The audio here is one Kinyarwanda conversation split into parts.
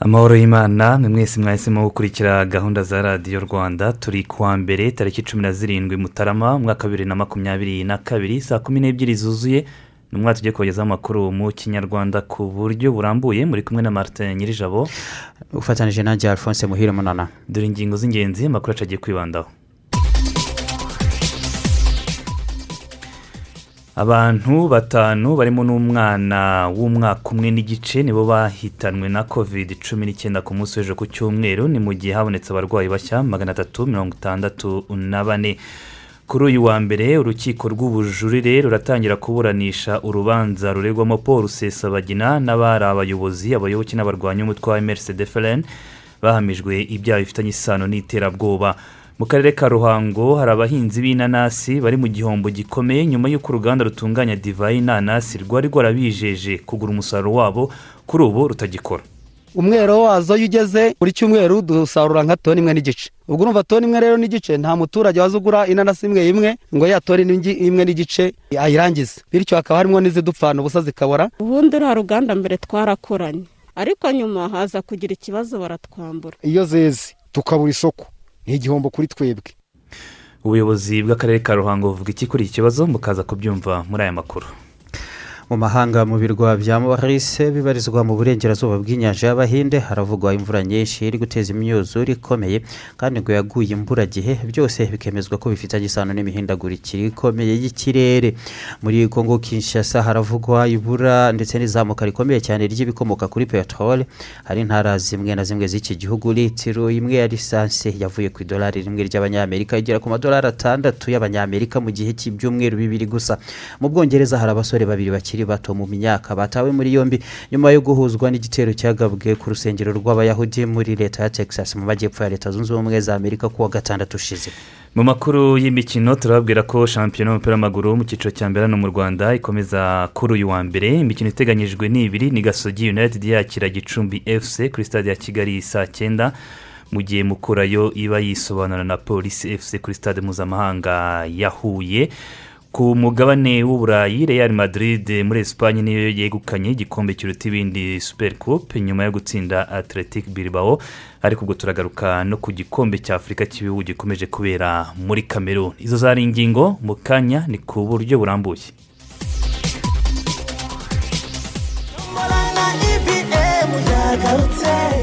Amahoro y'imana mwe mwese mwahisemo gukurikira gahunda za radiyo rwanda turi kuwa mbere tariki cumi na zirindwi mutarama umwaka wa bibiri na makumyabiri na kabiri saa kumi n'ebyiri zuzuye umwaka tugiye kubagezaho amakuru mu kinyarwanda ku buryo burambuye. Muri kumwe na martin nyirijabo. Ufatanyije nanjye alphonse muhire munana. Dore ingingo z'ingenzi amakuru yacu agiye kwibandaho. Abantu batanu barimo n'umwana w'umwaka umwe n'igice nibo bahitanwe na covid cumi n'icyenda ku munsi w'ejo ku cyumweru. Ni mu gihe habonetse abarwayi bashya magana atatu mirongo itandatu na bane. Kuri uyu wa mbere urukiko rw'ubujurire ruratangira kuburanisha urubanza ruregwamo paul rusesabagina n'abari abayobozi abayoboke n'abarwanya umutwe wa mrcdfln bahamijwe ibyaha bifitanye isano n'iterabwoba. Mu karere ka ruhango hari abahinzi b'inanasi bari mu gihombo gikomeye nyuma y'uko uruganda rutunganya divayi inanasi rwari rwarabijeje kugura umusaruro wabo kuri ubu rutagikora. Umwero wazo iyo ugeze buri cyumweru dusarura nka toni imwe n'igice. Ubwo urumva toni imwe rero n'igice nta muturage waza ugura inanasi imwe imwe ngo ya toni imwe n'igice ayirangize. Bityo hakaba harimo n'izidupfana ubusa zikabora. Ubundi uriya ruganda mbere twarakoranye. Ariko nyuma haza kugira ikibazo baratwambura. Iyo zeze tukabura isoko. Ni igihombo kuri twebwe. Ubuyobozi bw'akarere ka ruhango buvuga iki kuri iki kibazo? Mukaza kubyumva muri aya makuru. Mu mahanga mu birwa bya morise bibarizwa mu burengerazuba bw'inyanja y'abahinde haravugwa imvura nyinshi iri guteza imyuzure ikomeye kandi ngo yaguye imburagihe byose bikemezwa ko bifitanye isano n'imihindagurikire ikomeye y'ikirere. Muri kongo kinshasa haravugwa ibura ndetse n'izamuka rikomeye cyane ry'ibikomoka kuri peteroli hari intara zimwe na zimwe z'iki gihugu litiro imwe ya lisansi yavuye ku idolari rimwe ry'abanyamerika igera ku madolari atandatu y'abanyamerika mu gihe cy'ibyumweru bibiri gusa. Mu bwongereza hari abasore babiri bakiri bakiri bato mu myaka batawe muri yombi nyuma yo guhuzwa n'igitero cyagabwe ku rusengero rw'abayahudi muri leta ya texas mu majyepfo ya leta zunze ubumwe za amerika kuwa gatandatu ushize. Mu makuru y'imikino turababwira ko shampiyona y'umupira w'amaguru mu cyiciro cya mbere hano mu rwanda ikomeza kuri uyu wa mbere. Imikino iteganyijwe ni ibiri ni gasogi united yakira gicumbi fc kuri stade ya kigali saa cyenda mu gihe mukurayo iba yisobanura na polisi fc kuri stade mpuzamahanga ya huye. Ku mugabane w'uburayi real madrid muri esipanye niyo yegukanye igikombe kiruta ibindi super coupe nyuma yo gutsinda atletic bilbao. Ariko ubwo turagaruka no ku gikombe cya afurika cy'ibihugu gikomeje kubera muri cameroon. Izo zari ingingo mu kanya ni ku buryo burambuye.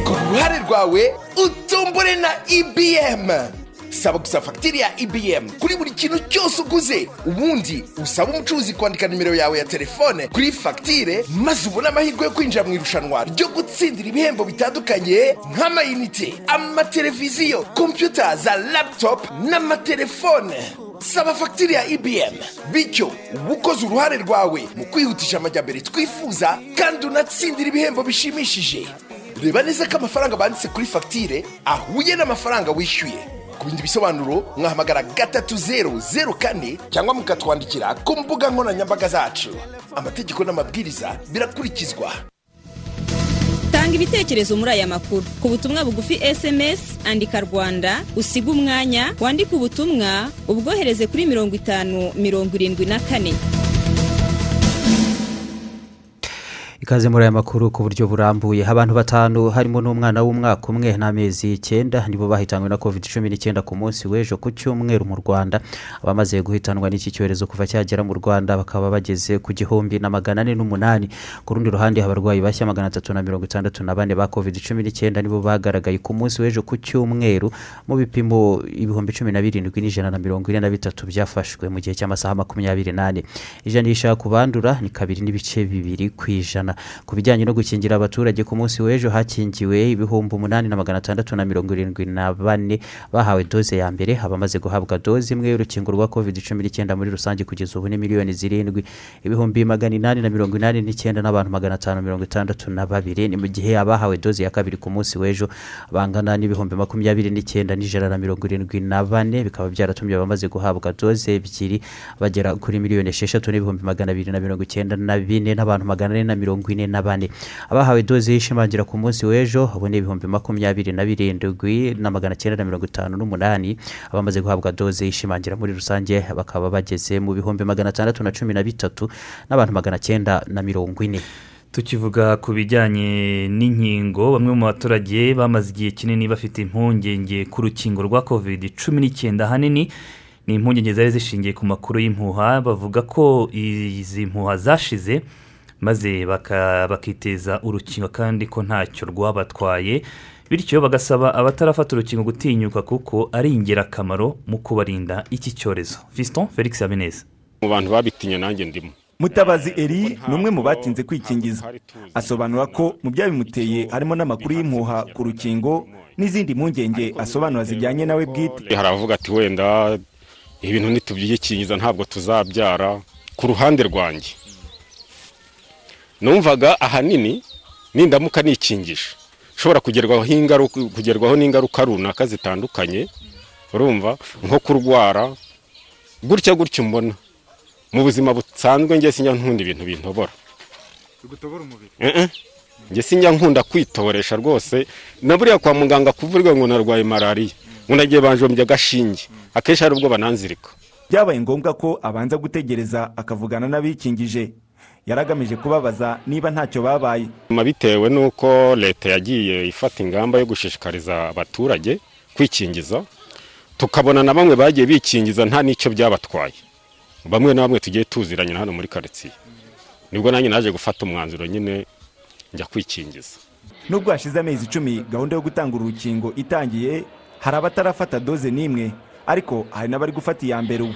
Ku ruhare rwawe utombore na ibm saba gusa fagitire ya ibm kuri buri kintu cyose uguze ubundi usaba umucuruzi kwandika nimero yawe ya telefone kuri fagitire maze ubone amahirwe yo kwinjira mu irushanwa ryo gutsindira ibihembo bitandukanye nk'amayinite amateleviziyo kompiyuta za laputopu n'amatelefone. Saba fagitire ya ibm bityo uba ukoze uruhare rwawe mu kwihutisha amajyambere twifuza kandi unatsindira ibihembo bishimishije. Reba neza ko amafaranga banditse kuri fagitire ahuye n'amafaranga wishyuye. Ku bindi bisobanuro mwahamagara gatatu zeru zeru kane cyangwa mukatwandikira ku mbuga nkoranyambaga zacu. Amategeko n'amabwiriza birakurikizwa. Tanga ibitekerezo muri aya makuru. Ku butumwa bugufi esemesi andika rwanda usiga umwanya wandike ubutumwa ubwohereze kuri mirongo itanu mirongo irindwi na kane. Ikaze muri aya makuru ku buryo burambuye. Abantu batanu harimo n'umwana w'umwaka umwe n'amezi icyenda nibo bahitanywe na covid cumi n'icyenda ku munsi w'ejo ku cyumweru mu rwanda. Abamaze guhitanwa n'iki cyorezo kuva cyagera mu rwanda bakaba bageze ku gihumbi na magana ane n'umunani. Ku rundi ruhande abarwayi bashya magana atatu na mirongo itandatu na bane ba covid cumi n'icyenda nibo bagaragaye ku munsi w'ejo ku cyumweru. Mu bipimo ibihumbi cumi na birindwi n'ijana na mirongo ine na bitatu byafashwe mu gihe cy'amasaha makumyabiri n'ane. Ijanisha ku bandura ni kabiri n'ibice bibiri ku ijana. Ijana ku bijyanye no gukingira abaturage ku munsi w'ejo hakingiwe ibihumbi umunani na magana atandatu na mirongo irindwi na bane. Bahawe doze ya mbere abamaze guhabwa doze imwe y'urukingo rwa covid cumi n'icyenda muri rusange kugeza ubu ni miliyoni zirindwi. Ibihumbi magana inani na mirongo inani n'icyenda n'abantu magana atanu mirongo itandatu na babiri. Ni mu gihe abahawe doze ya kabiri ku munsi w'ejo bangana n'ibihumbi makumyabiri n'icyenda n'ijana na mirongo irindwi na bane. Bikaba byaratumye abamaze guhabwa doze ebyiri bagera kuri miliyoni esheshatu n'ibihumbi magana abiri na mirongo icyenda na bine n'abantu magana ane na mirongo ine na bane abahawe doze y'ishimangira ku munsi w'ejo abo ni ibihumbi makumyabiri na birindwi na magana cyenda na mirongo itanu n'umunani abamaze guhabwa doze y'ishimangira muri rusange bakaba bageze mu bihumbi magana atandatu na cumi na bitatu n'abantu magana cyenda na mirongo ine. Tukivuga ku bijyanye n'inkingo bamwe mu baturage bamaze igihe kinini bafite impungenge ku rukingo rwa covid cumi n'icyenda ahanini ni impungenge zari zishingiye ku makuru y'impuha bavuga ko izi mpuha zashize maze baka- bakiteza urukingo kandi ko ntacyo rwabatwaye bityo bagasaba abatarafata urukingo gutinyuka kuko ari ingirakamaro mu kubarinda iki cyorezo. Fiston felix habineza. Mu bantu babitinye nanjye ndimo. Mutabazi eri ni umwe mu batinze kwikingiza. Asobanura ko mu byabimuteye harimo n'amakuru y'impuha ku rukingo n'izindi mpungenge asobanura zijyanye nawe bwite. Hari abavuga ati wenda ibintu ntitubyikingiza ntabwo tuzabyara. Ku ruhande rwanjye numvaga ahanini nindamuka nikingisha. Ushobora kugerwaho ingaruka kugerwaho n'ingaruka runaka zitandukanye urumva nko kurwara gutya gutya mbona. Mu buzima busanzwe njye sinjya nkunda ibintu bintobora. Njye sinjya nkunda kwitoresha rwose. Na buriya kwa muganga kuvurwa ngo narwaye malariya. Ngo nagiye banjombye agashinge akenshi hari ubwo bananzirika byabaye ngombwa ko abanza gutegereza akavugana n'abikingije yari agamije kubabaza niba ntacyo babaye. Bitewe n'uko leta yagiye ifata ingamba yo gushishikariza abaturage kwikingiza tukabona na bamwe bagiye bikingiza nta n'icyo byabatwaye. Bamwe na bamwe tugiye tuziranye hano muri karitsiye. Nibwo nanjye naje gufata umwanzuro nyine njya kwikingiza. Nubwo hashize amezi icumi gahunda yo gutanga urukingo itangiye hari abatarafata doze n'imwe ariko hari n'abari gufata iya mbere ubu.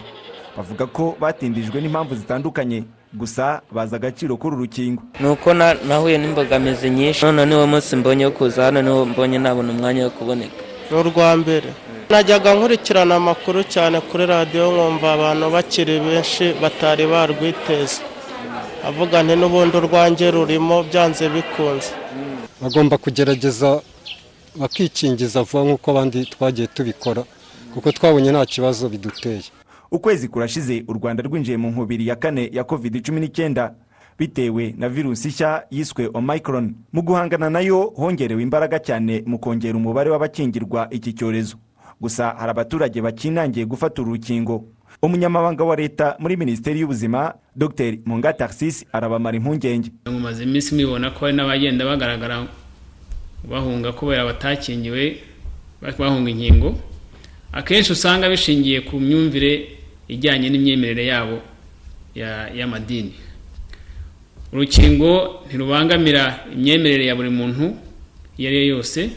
Bavuga ko batindijwe n'impamvu zitandukanye. Gusa bazi agaciro k'uru rukingo. Ni uko na- nahuye n'imbogamizi nyinshi none niwo munsi mbonye wo kuza hano niwo mbonye nabona umwanya wo kuboneka. Ni urwa mbere. Najyaga nkurikirana amakuru cyane kuri radiyo nkumva abantu bakiri benshi batari barwiteza avuga nti n'ubundi urwanjye rurimo byanze bikunze. Bagomba kugerageza bakikingiza vuba nk'uko abandi twagiye tubikora kuko twabonye nta kibazo biduteye. Ukwezi kurashize u rwanda rwinjiye mu nkubiri ya kane ya covid cumi n'icyenda bitewe na virusi nshya yiswe omicron mu guhangana na yo hongerewe imbaraga cyane mu kongera umubare w'abakingirwa iki cyorezo. Gusa hari abaturage bakinangiye gufata uru rukingo umunyamabanga wa leta muri minisiteri y'ubuzima dr. Munga taxis arabamara impungenge. Mumaze iminsi mubibona ko hari n'abagenda bagaragara bahunga kubera batakingiwe bahunga inkingo. Akenshi usanga bishingiye ku myumvire ijyanye n'imyemerere yabo ya- y'amadini. Urukingo ntirubangamira imyemerere ya buri muntu iyo ari yo yose.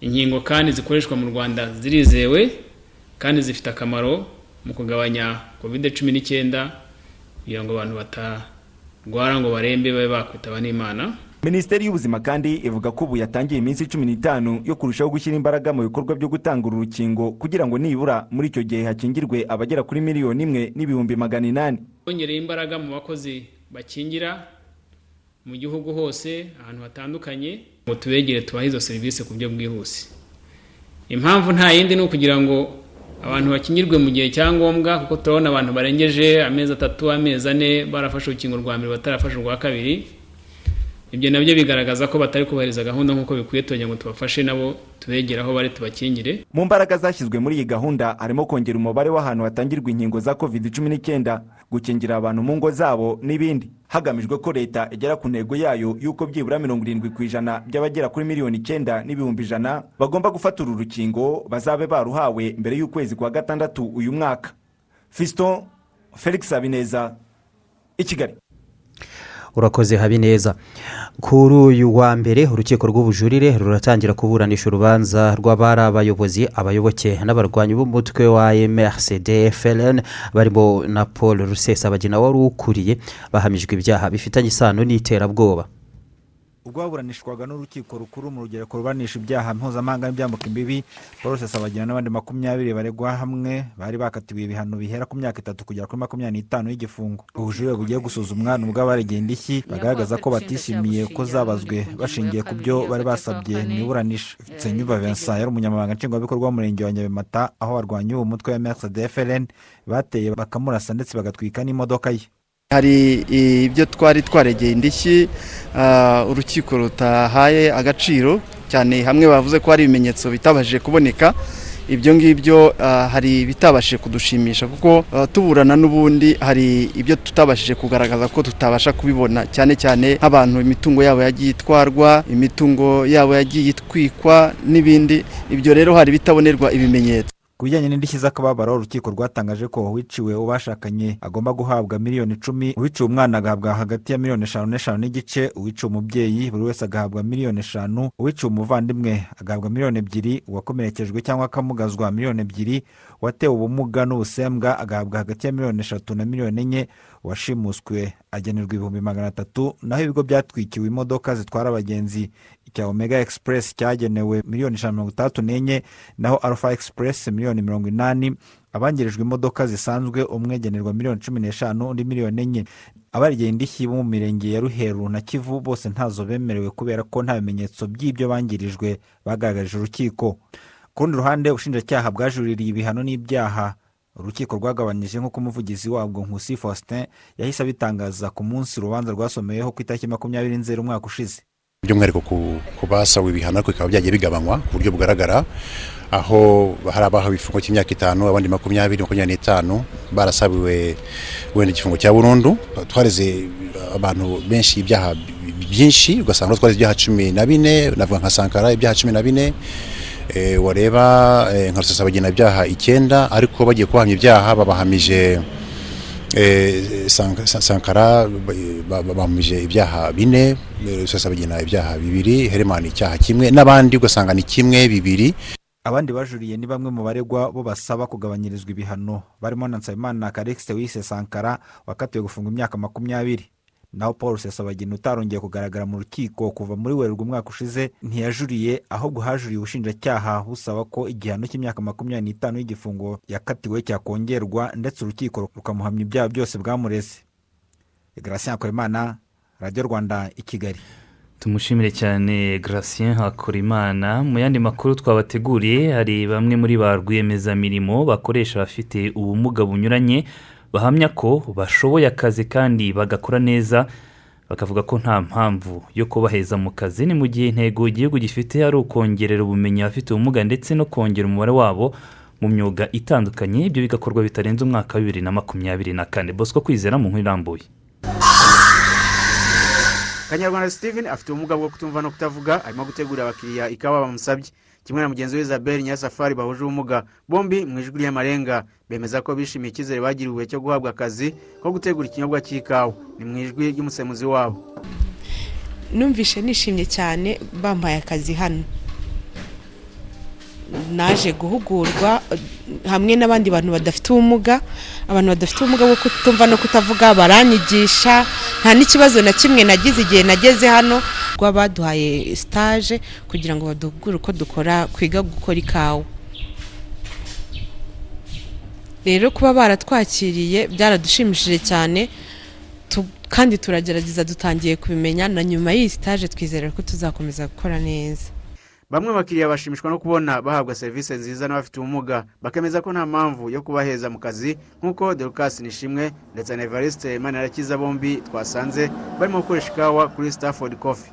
Inkingo kandi zikoreshwa mu rwanda zirizewe kandi zifite akamaro mu kugabanya covid cumi n'icyenda kugira ngo abantu batarwara ngo barembe babe bakwitaba n'imana. Minisiteri y'ubuzima kandi ivuga ko ubu yatangiye iminsi cumi n'itanu yo kurushaho gushyira imbaraga mu bikorwa byo gutanga uru rukingo kugira ngo nibura muri icyo gihe hakingirwe abagera kuri miliyoni imwe n'ibihumbi magana inani. Bongereye imbaraga mu bakozi bakingira mu gihugu hose ahantu hatandukanye ngo tubegere tubahe izo serivisi ku buryo bwihuse. Impamvu nta yindi ni ukugira ngo abantu bakingirwe mu gihe cya ngombwa kuko turabona abantu barengeje amezi atatu amezi ane barafashe urukingo rwa mbere batarafashe urwa kabiri. Ibyo na byo bigaragaza ko batari kubahiriza gahunda nk'uko bikwiye tugira ngo tubafashe nabo tubegere aho bari tubakingire. Mu mbaraga zashyizwe muri iyi gahunda harimo kongera umubare w'ahantu hatangirwa inkingo za covid cumi n'icyenda gukingira abantu mu ngo zabo n'ibindi. Hagamijwe ko leta igera ku ntego yayo y'uko byibura mirongo irindwi ku ijana by'abagera kuri miliyoni icyenda n'ibihumbi ijana bagomba gufata uru rukingo bazabe baruhawe mbere y'ukwezi kwa gatandatu uyu mwaka. Fiston felix habineza i kigali. Urakoze habineza. Kuri uyu wa mbere urukiko rw'ubujurire ruratangira kuburanisha urubanza rw'abari abayobozi abayoboke n'abarwanyi b'umutwe wa mrcd fln barimo na paul rusesabagina wari ukuriye bahamijwe ibyaha bifitanye isano n'iterabwoba. Ubwo baburanishwaga n'urukiko rukuru mu rugereko ruburanisha ibyaha mpuzamahanga n'ibyambuka imbibi paul rusesabagina n'abandi makumyabiri baregwa hamwe bari bakatiwe ibihano bihera ku myaka itatu kugera kuri makumyabiri n'itanu y'igifungo. Ubujurire bugiye gusuzumwa ni ubw'abaregeye indishyi bagaragaza ko batishimiye ko zabazwe bashingiye ku byo bari basabye mu iburanisha senyuva vincent yari umunyamabanga nshingwabikorwa w'umurenge wa nyabimata aho barwanya uwo mutwe wa mrcd fln bateye bakamurasa ndetse bagatwika n'imodoka ye. Hari ibyo twari twaregeye indishyi urukiko rutahaye agaciro cyane hamwe bavuze ko hari ibimenyetso bitabashije kuboneka. Ibyo ngibyo hari ibitabashije kudushimisha kuko tuburana n'ubundi hari ibyo tutabashije kugaragaza ko tutabasha kubibona. Cyane cyane nk'abantu imitungo yabo yagiye itwarwa imitungo yabo yagiye itwikwa n'ibindi. Ibyo rero hari bitabonerwa ibimenyetso. Ku bijyanye n'indishyi z'akababaro urukiko rwatangaje ko uwiciwe uwo bashakanye agomba guhabwa miliyoni icumi uwiciwe umwana agahabwa hagati ya miliyoni eshanu n'eshanu n'igice uwiciwe umubyeyi buri wese agahabwa miliyoni eshanu uwiciwe umuvandimwe agahabwa miliyoni ebyiri uwakomerekejwe cyangwa akamugazwa miliyoni ebyiri uwatewe ubumuga n'ubusembwa agahabwa hagati ya miliyoni eshatu na miliyoni enye uwashimuswe agenerwa ibihumbi magana atatu naho ibigo byatwikiwe imodoka zitwara abagenzi icya omega express cyagenewe miliyoni ijana na mirongo itandatu n'enye naho alpha express miliyoni mirongo inani. Abangirijwe imodoka zisanzwe umwe agenerwa miliyoni cumi n'eshanu undi miliyoni enye. Abaregeye indishyi bo mu mirenge ya ruheru na kivu bose ntazo bemerewe kubera ko nta bimenyetso by'ibyo bangirijwe bagaragarije urukiko. Ku rundi ruhande ubushinjacyaha bwajuririye ibihano n'ibyaha. Urukiko rwagabanyije nk'uko umuvugizi wabwo nkusi faustin yahise abitangaza ku munsi urubanza rwasomeweho ku itariki makumyabiri nzeri umwaka ushize. By'umwihariko ku basawe ibihano ariko bikaba byagiye bigabanywa ku buryo bugaragara aho hari abahawe igifungo cy'imyaka itanu abandi makumyabiri makumyabiri n'itanu barasabiwe wenda igifungo cya burundu. Twareze abantu benshi ibyaha byinshi ugasanga twareze ibyaha cumi na bine navuga nka sankara ibyaha cumi na bine wareba nka rusesabagina ibyaha icyenda ariko bagiye kubahamya ibyaha babahamije sankara bahamije ibyaha bine rusesabagina ibyaha bibiri heremani icyaha kimwe n'abandi ugasanga ni kimwe bibiri. Abandi bajuriye ni bamwe mu baregwa bo basaba kugabanyirizwa ibihano. Barimo na nsabimana karikisite wise sankara wakatiwe gufunga imyaka makumyabiri. Naho paul rusesabagina utarongeye kugaragara mu rukiko kuva muri werurwe umwaka ushize ntiyajuriye ahubwo hajuriye ubushinjacyaha busaba ko igihano cy'imyaka makumyabiri n'itanu y'igifungo yakatiwe cyakongerwa ndetse urukiko rukamuhamya ibyaha byose bwamureze. Garasiyo hakorimana radiyo rwanda i kigali. Tumushimire cyane Gratien hakorimana. Mu yandi makuru twabateguriye hari bamwe muri ba rwiyemezamirimo bakoresha abafite ubumuga bunyuranye bahamya ko bashoboye akazi kandi bagakora neza bakavuga ko nta mpamvu yo kubaheza mu kazi. Ni mu gihe intego igihugu gifite ari ukongerera ubumenyi abafite ubumuga ndetse no kongera umubare wabo mu myuga itandukanye. Ibyo bigakorwa bitarenze umwaka wa bibiri na makumyabiri na kane. Bosco kwizera mu nkuru irambuye kanyarwanda steven afite ubumuga bwo kutumva no kutavuga arimo gutegurira abakiriya ikawa bamusabye. Kimwe na mugenzi we isabelle nyirasafari bahuje ubumuga. Bombi mu ijwi ry'amarenga bemeza ko bishimiye icyizere bagiriwe cyo guhabwa akazi ko gutegura ikinyobwa cy'ikawa. Ni mu ijwi ry'umusemuzi wabo. Numvishe nishimye cyane bambaye akazi hano. Naje guhugurwa hamwe n'abandi bantu badafite ubumuga abantu badafite ubumuga bwo kutumva no kutavuga baranyigisha nta n'ikibazo na kimwe nagize igihe nageze hano rwa baduhaye sitaje kugira ngo baduhugure uko dukora kwiga gukora ikawa. Rero kuba baratwakiriye byaradushimishije cyane kandi turagerageza dutangiye kubimenya na nyuma y'iyi sitaje twizera ko tuzakomeza gukora neza. Bamwe bakiriya bashimishwa no kubona bahabwa serivisi nziza n'abafite ubumuga. Bakemeza ko nta mpamvu yo kubaheza mu kazi nk'uko dorukasi nishimwe ndetse na evariste manirakiza bombi twasanze barimo gukoresha ikawa kuri stafford coffee.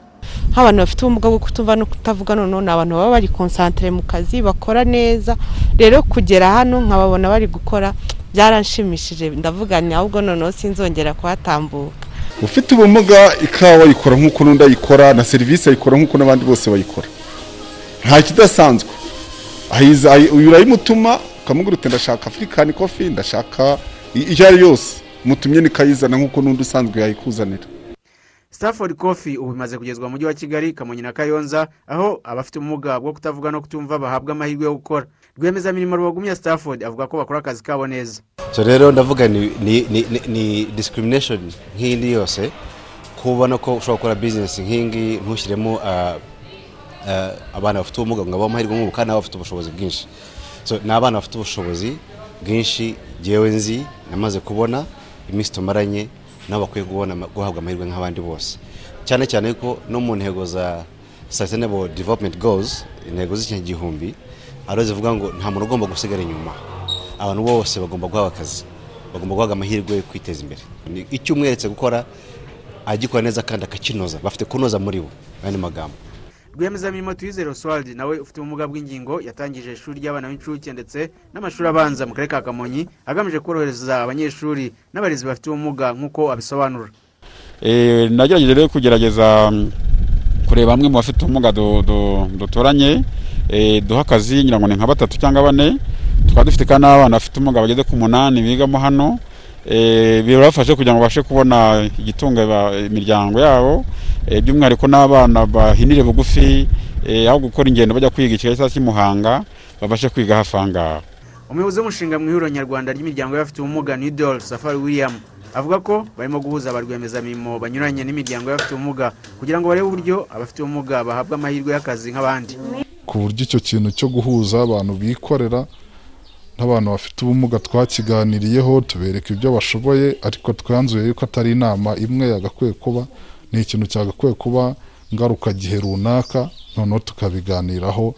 Nk'abantu bafite ubumuga bwo kutumva no kutavuga noneho ni abantu baba bari konsantire mu kazi bakora neza. Rero kugera hano nkababona bari gukora byaranshimishije. Ndavuga ni ahubwo noneho sinzongera kuhatambuka. Ufite ubumuga ikawa ayikora nk'uko n'undi ayikora na serivisi ayikora nk'uko n'abandi bose bayikora. Nta kidasanzwe uyu urayimutuma ukamubwira uti ndashaka afurikani kofi ndashaka iyo ari yose. Mutumye nikayizana nk'uko n'undi usanzwe yayikuzanira. Stafford coffee ubu imaze kugezwa mu mujyi wa kigali kamonyi na kayonza aho abafite ubumuga bwo kutavuga no kutumva bahabwa amahirwe yo gukora. Rwiyemezamirimo rubagumya stafford avuga ko bakora akazi kabo neza. So rero ndavuga ni, ni, ni, ni, ni discrimination nk'indi yose kubona ko ushobora gukora business nk'ingi ntushyiremo uh, abana bafite ubumuga ngo babe amahirwe nk'ubu kandi nabo bafite ubushobozi bwinshi. Ni abana bafite ubushobozi bwinshi ngewe nzi namaze kubona iminsi tumaranye nabo bakwiye guhabwa amahirwe nk'abandi bose. Cyane cyane ko no mu ntego za sustainable development goals intego z'ikinyagihumbi ariho zivuga ngo nta muntu ugomba gusigara inyuma. Abantu bose bagomba guhabwa akazi bagomba guhabwa amahirwe yo kwiteza imbere. Icyo umweretse gukora agikora neza kandi akakinoza. Bafite kunoza muri bo andi magambo. Rwiyemezamirimo tuyizere oswald nawe ufite ubumuga bw'ingingo yatangije ishuri ry'abana b'incuke ndetse n'amashuri abanza mu karere ka kamonyi agamije korohereza abanyeshuri n'abarezi bafite ubumuga nk'uko abisobanura. Nagerageje rero kugerageza kureba bamwe mu bafite ubumuga duturanye duha akazi ngira ngo ni nka batatu cyangwa bane. Tukaba dufite kandi n'abana bafite ubumuga bageze ku munani bigamo hano. Birabafasha kugira ngo babashe kubona igitunga imiryango yabo. By'umwihariko n'abana bahinire bugufi aho gukora ingendo bajya kwiga ikigali cyangwa cy'imuhanga babashe kwiga hafi aha ngaha. Umuyobozi w'umushinga mu ihuriro nyarwanda ry'imiryango y'abafite ubumuga nidol safari william avuga ko barimo guhuza ba rwiyemezamirimo banyuranye n'imiryango y'abafite ubumuga kugira ngo barebe uburyo abafite ubumuga bahabwa amahirwe y'akazi nk'abandi. Ku buryo icyo kintu cyo guhuza abantu bikorera n'abantu bafite ubumuga twakiganiriyeho tubereka ibyo bashoboye ariko twanzuye yuko atari inama imwe yagakwiye kuba ni ikintu cyagakwiye kuba ngarukagihe runaka noneho tukabiganiraho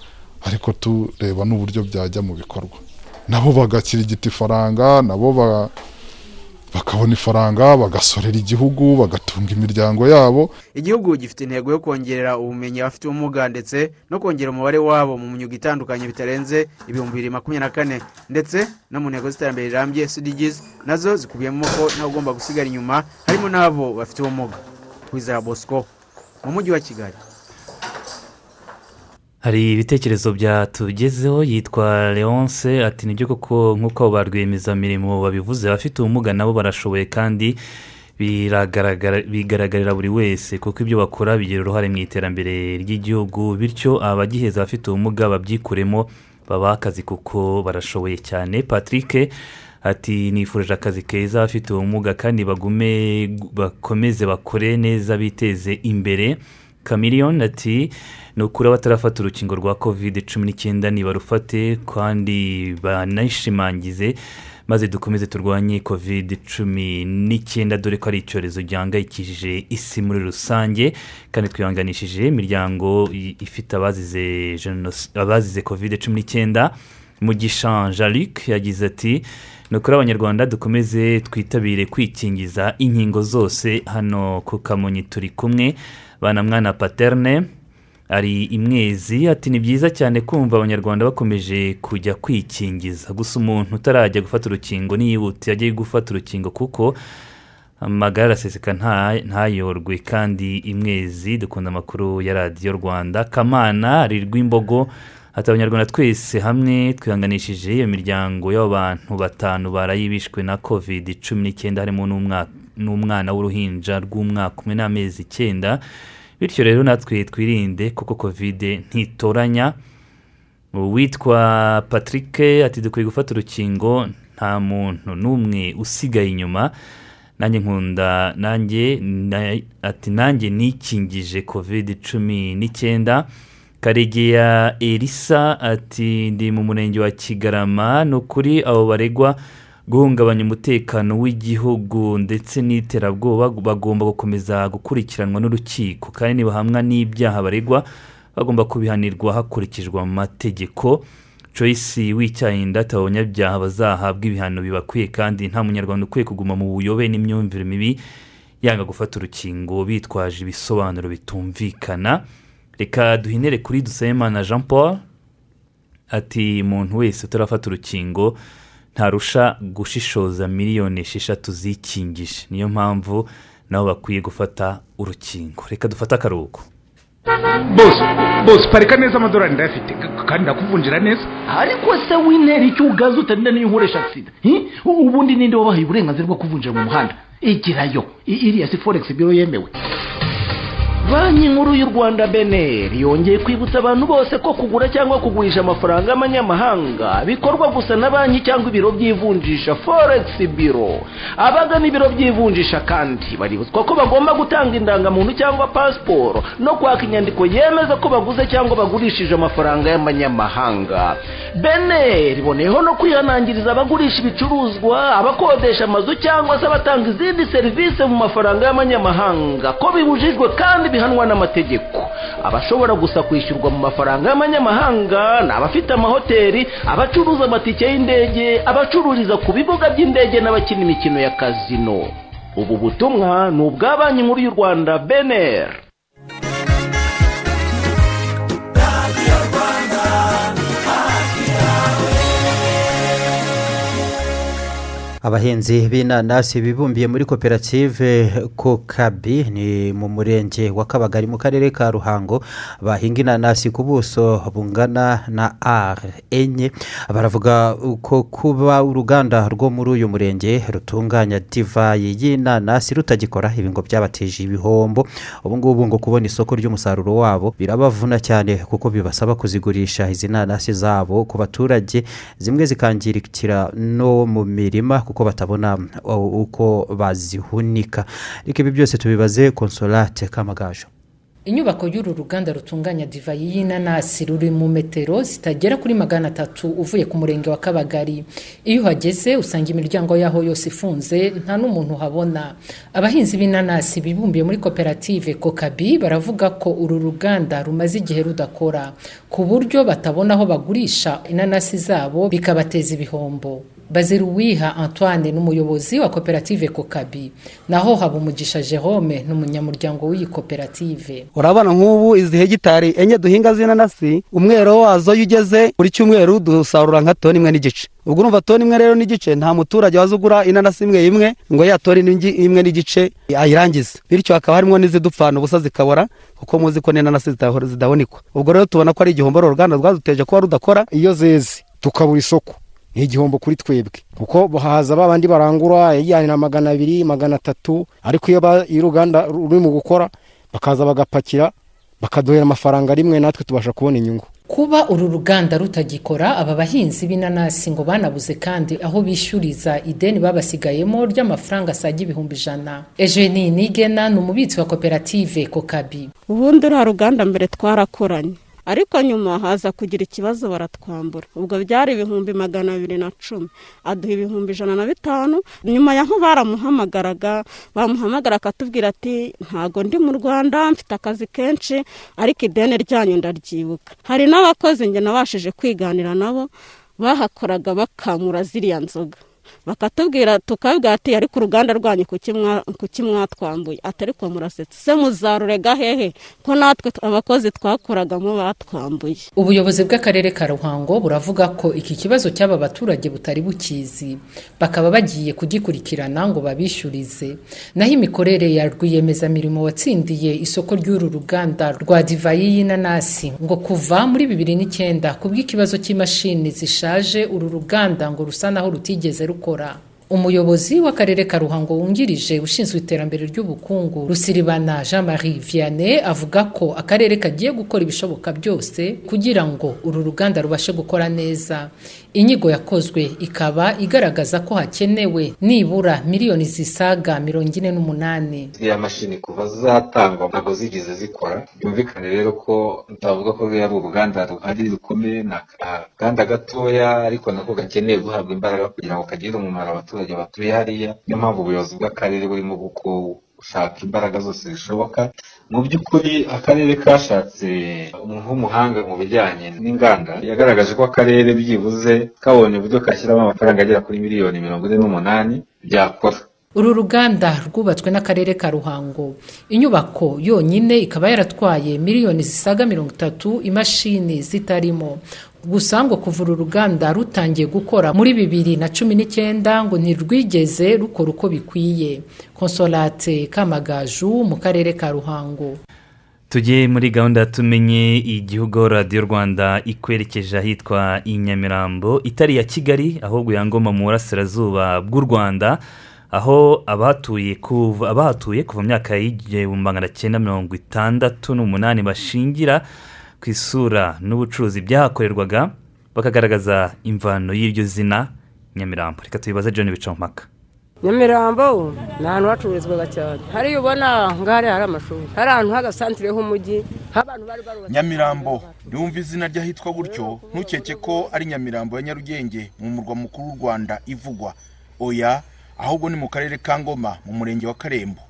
ariko tureba n'uburyo byajya mu bikorwa. Nabo bagakirigita ifaranga nabo bakabona ifaranga bagasorera igihugu bagatunga imiryango yabo. Igihugu gifite intego yo kongerera ubumenyi abafite ubumuga ndetse no kongera umubare wabo mu myuga itandukanye bitarenze ibihumbi bibiri makumyabiri na kane. Ndetse no mu ntego z'iterambere rirambye cdgs na zo zikubiyemo ko ntawe ugomba gusigara inyuma harimo n'abo bafite ubumuga. Kwizera bosco mu mujyi wa kigali. Hari ibitekerezo byatugezeho yitwa leonce ati ni byo koko nk'uko ba rwiyemezamirimo babivuze abafite ubumuga nabo barashoboye kandi bigaragarira buri wese kuko ibyo bakora bigira uruhare mu iterambere ry'igihugu bityo abagiheza abafite ubumuga babyikuremo babaha akazi kuko barashoboye cyane. Patrick ati nifurije akazi keza abafite ubumuga kandi bagume bakomeze bakore neza biteze imbere. Kamiriyoni ati ni ukuri abatarafata urukingo rwa kovide cumi n'icyenda nibarufate kandi banayishimangize maze dukomeze turwanye kovide cumi n'icyenda dore ko ari icyorezo gihangayikishije isi muri rusange kandi twihanganishije imiryango ifite abazize kovide cumi n'icyenda. Mugisha jean luc yagize ati ni ukuri abanyarwanda dukomeze twitabire kwikingiza inkingo zose hano ku kamonyi turi kumwe banamwana paterne ari imwezi ati ni byiza cyane kumva abanyarwanda bakomeje kujya kwikingiza. Gusa umuntu utarajya gufata urukingo niyihute ajye gufata urukingo kuko amagara araseseka ntayorwe. Kandi imwezi dukunda amakuru ya radiyo rwanda. Kamana ari rw'imbogo. Ati abanyarwanda twese hamwe twihanganishije iyo miryango y'abantu batanu barayibishwe na kovide cumi n'icyenda harimo n'umwana w'uruhinja rw'umwaka umwe n'amezi icyenda. Bityo rero natwe twirinde kuko kovide ntitoranya. Uwitwa patrick ati dukwiye gufata urukingo nta muntu n'umwe usigaye inyuma. Nanjye nkunda nanjye ati nanjye nikingije kovide cumi n'icyenda. Karegeya elisa ati ndi mu murenge wa kigarama ni ukuri abo baregwa guhungabanya umutekano w'igihugu ndetse n'iterabwoba bagomba gukomeza gukurikiranwa n'urukiko. Kandi nibahamwa n'ibyaha baregwa bagomba kubihanirwa hakurikijwe amategeko. Joyce w'icyayinda abanyabyaha bazahabwa ibihano bibakwiye kandi nta munyarwanda ukwiye kuguma mu buyobe n'imyumvire mibi. Yanga gufata urukingo bitwaje ibisobanuro bitumvikana. Reka duhinire kuri dusabimana jean paul ati umuntu wese utarafata urukingo ntarusha gushishoza miliyoni esheshatu zikingije niyo mpamvu nabo bakwiye gufata urukingo. Reka dufate akaruhuko. Bose bose parika neza amadorari ndayafite. Kandi ndakuvunjira neza. Ariko se wintera icyo ugaze utarinda n'iyo nkoresha sida ubundi ninde wabahaye uburenganzira bwo kuvunjira mu muhanda? Igirayo. Iriya si foregisi biro yemewe. Banki nkuru y'u rwanda beneri yongeye kwibutsa abantu bose ko kugura cyangwa kugurisha amafaranga y'amanyamahanga bikorwa gusa na banki cyangwa ibiro by'ivunjisha foregisi biro abagana ibiro by'ivunjisha kandi baributswa ko bagomba gutanga indangamuntu cyangwa pasiporo no kwaka inyandiko yemeza ko baguze cyangwa bagurishije amafaranga y'amanyamahanga. Beneri iboneyeho no kwihanangiriza abagurisha ibicuruzwa abakodesha amazu cyangwa se abatanga izindi serivisi mu mafaranga y'amanyamahanga. Ko bibujijwe kandi bihanwa n'amategeko. Abashobora gusa kwishyurwa mu mafaranga y'amanyamahanga ni abafite amahoteli abacuruza amatike y'indege abacururiza ku bibuga by'indege n'abakina imikino ya kazino ubu butumwa ni ubwa banki nkuru y'u rwanda beneri abahinzi b'inanasi bibumbiye muri koperative kokabi ni mu murenge wa kabagari mu karere ka ruhango. Bahinga inanasi ku buso bungana na r enye. Baravuga ko kuba uruganda rwo muri uyu murenge rutunganya divayi y'inanasi rutagikora ibi ngo byabateje ibihombo. Ubu ngubu ngo kubona isoko ry'umusaruro wabo birabavuna cyane kuko bibasaba kuzigurisha izi nanasi zabo ku baturage zimwe zikangirikira no mu mirima kuko batabona uko bazihunika. Reka ibi byose tubibaze konsolate kamagajo. Inyubako y'uru ruganda rutunganya divayi y'inanasi ruri mu metero zitagera kuri magana atatu uvuye ku murenge wa kabagari. Iyo uhageze usanga imiryango yaho yose ifunze nta n'umuntu uhabona. Abahinzi b'inanasi bibumbiye muri koperative kokabi baravuga ko uru ruganda rumaze igihe rudakora ku buryo batabona aho bagurisha inanasi zabo bikabateza ibihombo. Baziruwiha antoine ni umuyobozi wa koperative kokabi. Naho habumugisha jerome ni umunyamuryango w'iyi koperative urabona nk'ubu izi hegitari enye duhinga z'inanasi umwero wazo iyo ugeze buri cyumweru dusarura nka toni imwe n'igice. Ubwo urumva toni imwe rero n'igice nta muturage waza ugura inanasi imwe imwe ngo ya toni imwe n'igice ayirangize. Bityo hakaba harimo n'izidupfana ubusa zikabora kuko muzi ko n'inanasi zidahunikwa. Ubwo rero tubona ko ari igihombo uruganda rwaduteje kuba rudakora iyo zeze tukabura isoko. Ni igihombo kuri twebwe. Kuko haza ba bandi barangura yajyanye na magana abiri magana atatu ariko iyo uruganda ruri mu gukora bakaza bagapakira bakaduhera amafaranga rimwe natwe tubasha kubona inyungu. Kuba uru ruganda rutagikora aba bahinzi b'inanasi ngo banabuze kandi aho bishyuriza ideni babasigayemo ry'amafaranga asaga ibihumbi ijana. Ejeni nigena ni umubitsi wa koperative kokabi ubundi uriya ruganda mbere twarakoranye. Ariko nyuma haza kugira ikibazo baratwambura. Ubwo byari ibihumbi magana abiri na cumi. Aduha ibihumbi ijana na bitanu. Nyuma yaho baramuhamagaraga bamuhamagara akatubwira ati ntago ndi mu rwanda mfite akazi kenshi ariko ideni ryanyu ndaryibuka. Hari n'abakozi njye nabashije kwiganira nabo bahakoraga bakamura ziriya nzoga. Bakatubwira tukabwira ati ariko uruganda rwanyu kuki mwatwambuye? Atari ko murasetsa se muzarurega hehe? Ko natwe abakozi twakoragamo batwambuye. Ubuyobozi bw'akarere ka ruhango buravuga ko iki kibazo cy'aba baturage butari bukizi. Bakaba bagiye kugikurikirana ngo babishyurize naho imikorere ya rwiyemezamirimo watsindiye isoko ry'uru ruganda rwa divayi y'inanasi ngo kuva muri bibiri n'icyenda ku bw'ikibazo cy'imashini zishaje uru ruganda ngo rusa naho rutigeze rukora umuyobozi w'akarere ka ruhango wungirije ushinzwe iterambere ry'ubukungu rusiribana jean marie vianney avuga ko akarere kagiye gukora ibishoboka byose kugira ngo uru ruganda rubashe gukora neza. Inyigo yakozwe ikaba igaragaza ko hakenewe nibura miliyoni zisaga mirongo ine n'umunani. Ziriya mashini kuva zatangwa ntabwo zigeze zikora. Byumvikane rero ko tutavuga ko ari uruganda ruhari rukomeye ni akaganda gatoya ariko nako gakeneye guhabwa imbaraga kugira ngo kagire umumaro abaturage batuye hariya. Niyo mpamvu ubuyobozi bw'akarere burimo gushaka imbaraga zose zishoboka. Mu by'ukuri akarere kashatse umuntu w'umuhanga mu bijyanye n'inganda. Yagaragaje ko akarere byibuze kabonye uburyo kashyiramo amafaranga agera kuri miliyoni mirongo ine n'umunani byakora. Uru ruganda rwubatswe n'akarere ka ruhango. Inyubako yonyine ikaba yaratwaye miliyoni zisaga mirongo itatu imashini zitarimo. Gusa ngo kuva uru ruganda rutangiye gukora muri bibiri na cumi n'icyenda ngo ntirwigeze rukora uko bikwiye. Konsolate kamagaju mu karere ka ruhango. Tujye muri gahunda tumenye igihugu radiyo rwanda ikwerekeje ahitwa i nyamirambo itari iya kigali ahubwo yangoma mu burasirazuba bw'u rwanda aho abahatuye kuva mu myaka y'igihumbi magana cyenda mirongo itandatu n'umunani bashingira ku isura n'ubucuruzi byahakorerwaga bakagaragaza imvano y'iryo zina nyamirambo. Reka tubibaze john bicampaka nyamirambo ni ahantu hacururizwaga cyane. Hariya ubona ngahari hari amashuri. Hari ahantu h'agasantire h'umujyi nyamirambo niwumva izina ry'ahitwa gutyo. Ntukeke ko ari nyamirambo ya nyarugenge mu murwa mukuru w'u rwanda ivugwa. Oya ahubwo ni mu karere ka ngoma mu murenge wa karembo.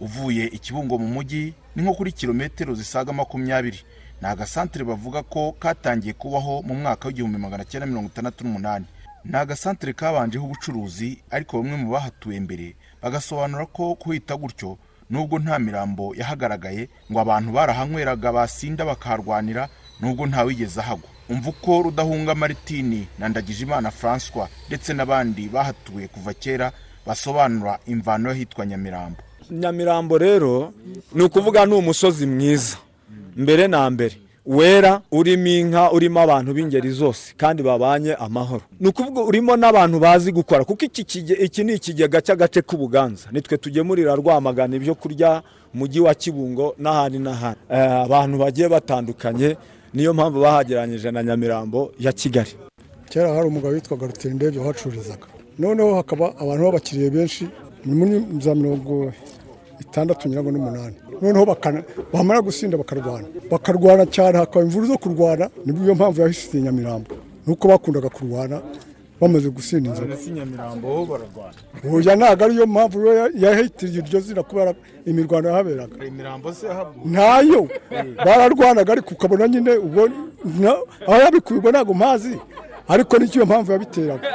Uvuye ikibungo mu mujyi ni nko kuri kilometero zisaga makumyabiri. Ni agasantire bavuga ko katangiye kubaho mu mwaka w'igihumbi magana cyenda mirongo itandatu n'umunani. Ni agasantere kabanjeho ubucuruzi ariko bamwe mu bahatuye mbere bagasobanura ko kuhita gutyo nubwo nta mirambo yahagaragaye ngo abantu barahanyweraga basinda bakaharwanira nubwo ntawigeze ahagwa. Umva uko rudahunga maritini na ndagijimana francois ndetse n'abandi bahatuye kuva kera basobanura imvano y'ahitwa nyamirambo. Nyamirambo rero ni ukuvuga ni umusozi mwiza. Mbere na mbere wera urimo inka urimo abantu b'ingeri zose kandi babanye amahoro. Ni ukuvuga urimo n'abantu bazi gukora kuko iki ni ikigega cy'agace k'ubuganza. Nitwe tugemurira rwamagana ibyo kurya mujyi wa kibungo n'ahandi n'ahandi. Eh, abantu bagiye batandukanye niyo mpamvu bahageranyije na nyamirambo ya kigali. Kera hari umugabo witwaga rutendebye wahacururizaga. Noneho hakaba abantu b'abakiriya benshi muri za mirongo itandatu nyirango n'umunani. Noneho bamara gusinda bakarwana. Bakarwana cyane hakaba imvuru zo kurwana niyo mpamvu yahisiye nyamirambo. Nuko bakundaga kurwana bamaze gusinda inzoga. Oya ntabwo ariyo mpamvu yahitiriye iryo zina kubera imirwano yahaberaga. Imirambo se yahaguye ntayo. Bararwanaga ariko ukabona nyine ubwo aho yabikubirwa ntabwo mpazi. Ariko ni cyo mpamvu yabiteraga.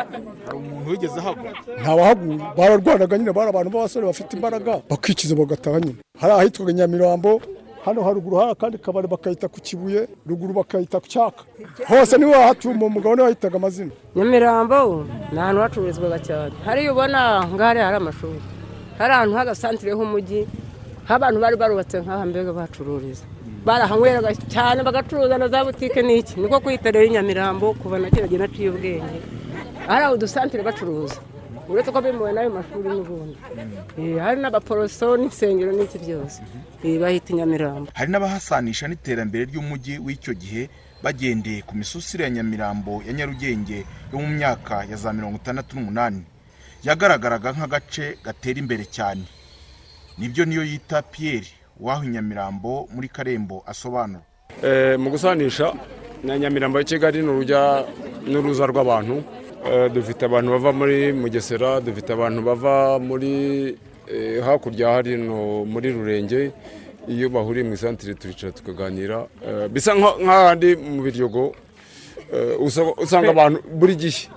Hari umuntu wigeze ahagwa? Ntawahaguye bararwanaga nyine bari abantu b'abasore bafite imbaraga bakikiza bagataha nyine. Hari ahitwaga nyamirambo hano haruguru hari akandi kabari bakayita ku kibuye ruguru bakayita ku cyaka. Hose ni we wahatuma umugabo ni we wahitaga amazina. Nyamirambo ni ahantu hacururizwaga cyane. Hariya ubona ngahari hari amashuri. Hari ahantu h'agasantire h'umujyi abantu bari barubatse nk'aha mbega bahacururiza. Barahanyweraga cyane bagacuruza na za butike n'iki? Niko kwita rero nyamirambo kuva na kera naciye ubwenge. Hari aho udusantire bacuruza. Uretse ko bimuwe n'ayo mashuri n'ubundi. Eh, hari n'abaporoso n'insengero n'iki byose. Eh, bahita nyamirambo. Hari n'abahasanisha n'iterambere ry'umujyi w'icyo gihe bagendeye ku misusire ya nyamirambo ya nyarugenge yo mu myaka ya za mirongo itandatu n'umunani. Yagaragaraga nk'agace gatera imbere cyane. Nibyo niyo yita piyeri w'aho i nyamirambo muri karembo asobanura. Eh, mu gusanisha na nyamirambo ya kigali ni urujya n'uruza rw'abantu. Eh, dufite abantu bava muri mugesera dufite abantu bava muri eh, hakurya hano muri rurenge. Iyo bahuriye mu isantire turicara tukaganira. Bisa nka- nk'ahandi mu biryogo. Eh, usa- usanga abantu buri gihe.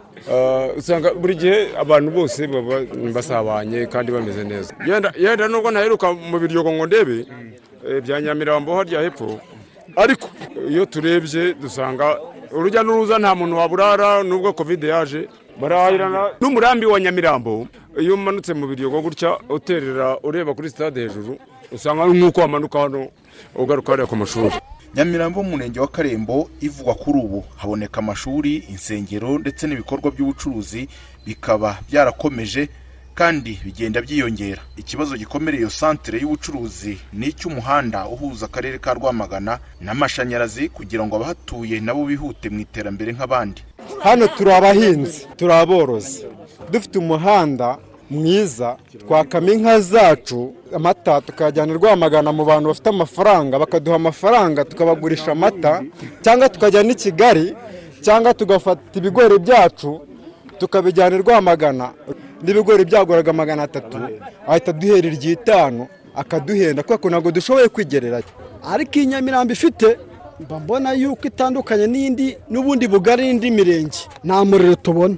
Usanga buri gihe abantu bose baba basabanye kandi bameze neza. Yenda nubwo ntaheruka mu biryogo ngo ndebe eh, bya nyamirambo harya hepfo. Ariko iyo turebye dusanga urujya n'uruza nta muntu waburara nubwo kovide yaje barahahirana n'umurambi wa nyamirambo. Iyo umanutse mu biryogo gutya uterera ureba kuri sitade hejuru usanga nk'uko wamanuka hano ugaruka hariya ku mashuri. Nyamirambo mu murenge wa karembo ivugwa kuri ubu. Haboneka amashuri insengero ndetse n'ibikorwa by'ubucuruzi bikaba byarakomeje kandi bigenda byiyongera. Ikibazo gikomereye iyo santere y'ubucuruzi ni icy'umuhanda uhuza akarere ka rwamagana n'amashanyarazi kugira ngo abahatuye nabo bihute mu iterambere nk'abandi. Hano turi abahinzi turi aborozi. Dufite umuhanda mwiza twakama inka zacu amata tukayajyana i rwamagana mu bantu bafite amafaranga bakaduha amafaranga tukabagurisha amata cyangwa tukajya n'i kigali cyangwa tugafata ibigori byacu tukabijyana i rwamagana. N'ibigori byaguraga magana atatu ahita aduhera iry'itanu akaduhenda. Kubera ko ntabwo dushoboye kwigererayo ariko iyi nyamirambo ifite mba mbona yuko itandukanye n'indi n'ubundi bugari n'indi mirenge. Nta muriro tubona.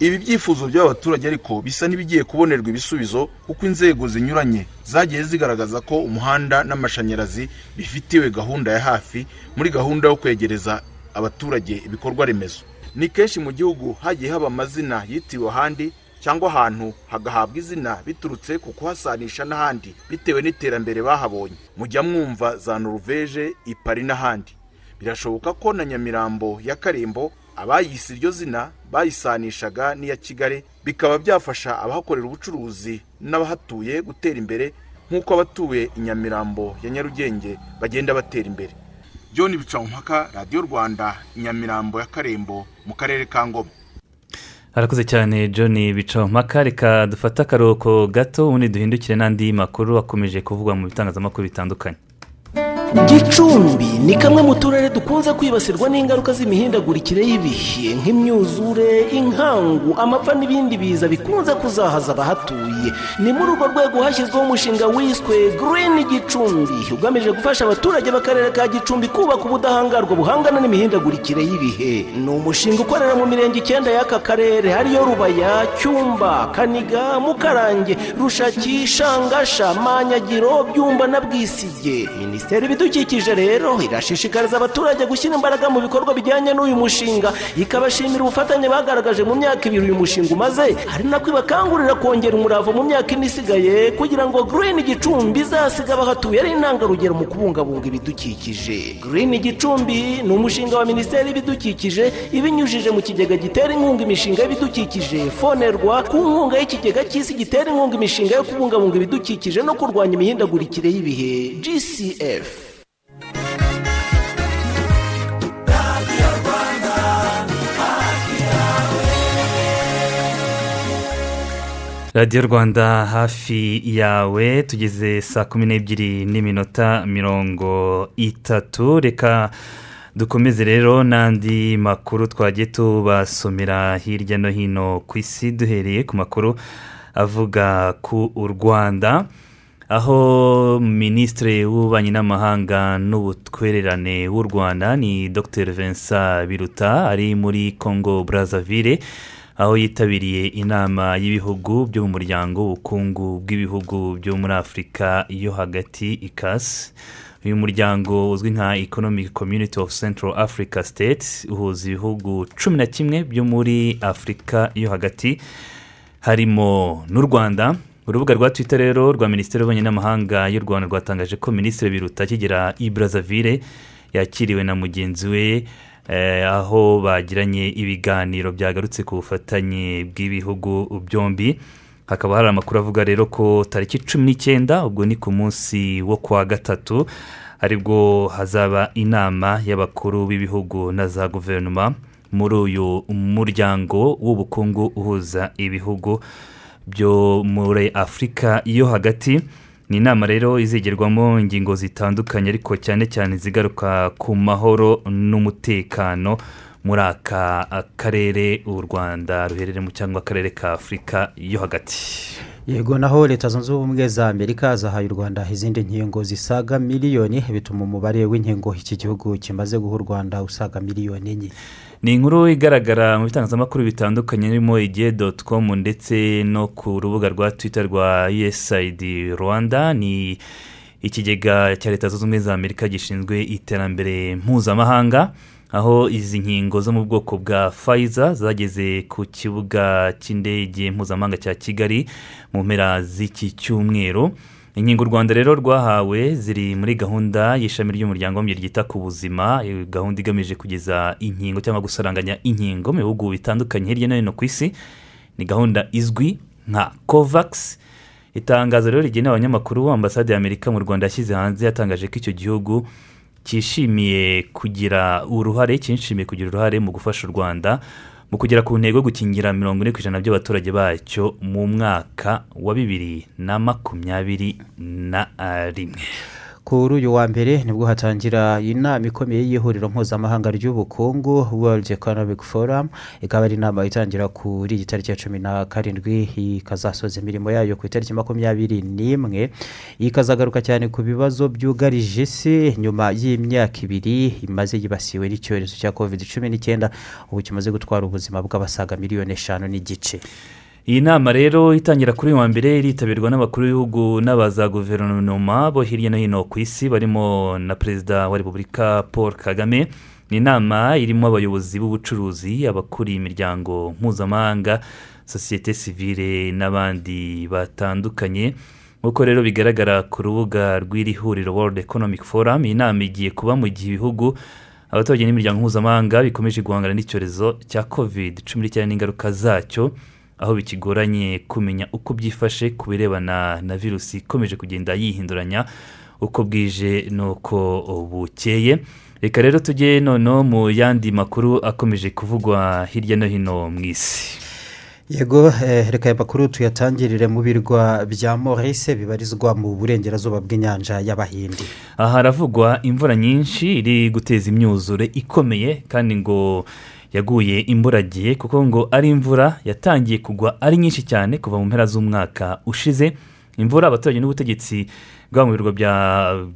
Ibi byifuzo by'abaturage ariko bisa n'ibigiye kubonerwa ibisubizo kuko inzego zinyuranye zagiye zigaragaza ko umuhanda n'amashanyarazi bifitiwe gahunda ya hafi muri gahunda yo kwegereza abaturage ibikorwa remezo. Ni kenshi mu gihugu hagiye haba amazina yitiriwe ahandi cyangwa ahantu hagahabwa izina biturutse ku kuhasanisha n'ahandi bitewe n'iterambere bahabonye. Mujya mwumva za noruveje ipari n'ahandi. Birashoboka ko na nyamirambo ya karembo abayise iryo zina bayisanishaga n'iya kigali bikaba byafasha abahakorera ubucuruzi n'abahatuye gutera imbere nk'uko abatuye i nyamirambo ya nyarugenge bagenda batera imbere. John bicamumpaka radiyo rwanda i nyamirambo ya karembo mu karere ka ngoma. Arakoze cyane john bicampaka. Reka dufate akaruhuko gato ubundi duhindukire n'andi makuru akomeje kuvugwa mu bitangazamakuru bitandukanye. Gicumbi ni kamwe mu turere dukunze kwibasirwa n'ingaruka z'imihindagurikire y'ibihe nk'imyuzure inkangu amapfa n'ibindi biza bikunze kuzahaza abahatuye. Ni muri urwo rwego hashyizweho umushinga wiswe green gicumbi ugamije gufasha abaturage b'akarere ka gicumbi kubaka ubudahangarwa buhangana n'imihindagurikire y'ibihe. Ni umushinga ukorera mu mirenge icyenda y'aka karere ariyo rubaya cyumba kaniga mukarange rushaki shangasha manyagiro byumba na bwisige. Minisiteri ibidukikije rero irashishikariza abaturage gushyira imbaraga mu bikorwa bijyanye n'uyu mushinga. Ikabashimira ubufatanye bagaragaje mu myaka ibiri uyu mushinga umaze. Ari nako ibakangurira kongera umurava mu myaka ine isigaye kugira ngo green gicumbi izasiga abahatuye. Ari intangarugero mu kubungabunga ibidukikije. Green gicumbi ni umushinga wa minisiteri y'ibidukikije ibinyujije mu kigega gitera inkunga imishinga y'ibidukikije fonerwa ku nkunga y'ikigega cy'isi gitera inkunga imishinga yo kubungabunga ibidukikije no kurwanya imihindagurikire y'ibihe. Gcf radiyo rwanda hafi yawe tugeze saa kumi n'ebyiri n'iminota mirongo itatu. Reka dukomeze rero n'andi makuru twagiye tubasomera hirya no hino ku isi. Duhereye ku makuru avuga ku rwanda aho minisitiri w'ububanyi n'amahanga n'ubutwererane w'u rwanda ni dr. Vincent biruta ari muri congo brazzaville aho yitabiriye inama y'ibihugu byo mu muryango w'ubukungu bw'ibihugu byo muri afurika yo hagati ikasi uyu muryango uzwi nka economic community of central africa states uhuza ibihugu cumi na kimwe byo muri afurika yo hagati harimo n'u rwanda. Urubuga rwa twitter rero rwa minisiteri y'ububanyi n'amahanga y'u rwanda rwatangaje ko minisitiri biruta akigera i brazzaville yakiriwe na mugenzi we aho bagiranye ibiganiro byagarutse ku bufatanye bw'ibihugu byombi. Hakaba hari amakuru avuga rero ko tariki cumi n'icyenda ubwo ni ku munsi wo kuwa gatatu ari bwo hazaba inama y'abakuru b'ibihugu na za guverinoma muri uyu muryango w'ubukungu uhuza ibihugu byo muri afurika yo hagati. Ni inama rero izigerwamo ingingo zitandukanye ariko cyane cyane zigaruka ku mahoro n'umutekano muri aka karere u rwanda ruherereyemo cyangwa akarere ka afurika yo hagati. Yego naho leta zunze ubumwe za amerika zahaye u rwanda izindi nkingo zisaga miliyoni bituma umubare w'inkingo iki gihugu kimaze guha u rwanda usaga miliyoni enye. Ni inkuru igaragara mu bitangazamakuru bitandukanye birimo igihe doti komu ndetse no ku rubuga rwa twita rwa usaid rwanda. Ni ikigega cya leta zunze ubumwe za amerika gishinzwe iterambere mpuzamahanga aho izi nkingo zo mu bwoko bwa fayiza zageze ku kibuga cy'indege mpuzamahanga cya kigali mu mpera z'iki cyumweru. Inkingo u rwanda rero rwahawe ziri muri gahunda y'ishami ry'umuryango w'umubiri ryita ku buzima gahunda igamije kugeza inkingo cyangwa gusaranganya inkingo mu bihugu bitandukanye hirya no hino ku isi. Ni gahunda izwi nka kovakisi itangazo rero rigenewe abanyamakuru ambasade y'amerika mu rwanda yashyize hanze yatangaje ko icyo gihugu cyishimiye kugira uruhare cyishimiye kugira uruhare mu gufasha u rwanda mu kugera ku ntego yo gukingira mirongo ine ku ijana by'abaturage bacyo mu mwaka wa bibiri na makumyabiri na rimwe. Kuri uyu wa mbere ni bwo hatangira inama ikomeye y'ihuriro mpuzamahanga ry'ubukungu world economic forum ikaba ari inama itangira kuri iyi tariki ya cumi na karindwi ikazasoza imirimo yayo ku itariki makumyabiri n'imwe ikazagaruka cyane ku bibazo byugarije isi nyuma y'imyaka ibiri imaze yibasiwe n'icyorezo cya covid cumi n'icyenda ubu kimaze gutwara ubuzima bw'abasaga miliyoni eshanu n'igice. Iyi nama rero itangira kuri uyu wa mbere iritabirwa n'abakuru b'ibihugu n'abaza guverinoma bo hirya no hino ku isi barimo na perezida wa repubulika paul kagame. Ni inama irimo abayobozi b'ubucuruzi abakuriye imiryango mpuzamahanga sosiyete sivire n'abandi batandukanye. Nk'uko rero bigaragara ku rubuga rw'iri huriro world economic forum iyi nama igiye kuba mu gihe ibihugu abaturage n'imiryango mpuzamahanga bikomeje guhangana n'icyorezo cya covid cumi n'icyenda n'ingaruka zacyo. Aho bikigoranye kumenya uko byifashe ku birebana na virusi ikomeje kugenda yihinduranya uko bwije n'uko bukeye. Reka rero tujye noneho mu yandi makuru akomeje kuvugwa hirya no hino mu isi. Yego eh, reka aya makuru tuyatangirire mu birwa bya Maurice bibarizwa mu burengerazuba bw'inyanja y'abahindi. Aha haravugwa imvura nyinshi iri guteza imyuzure ikomeye kandi ngo yaguye imburagihe kuko ngo ari imvura yatangiye kugwa ari nyinshi cyane kuva mu mpera z'umwaka ushize. Imvura abaturage n'ubutegetsi bwa mu birwa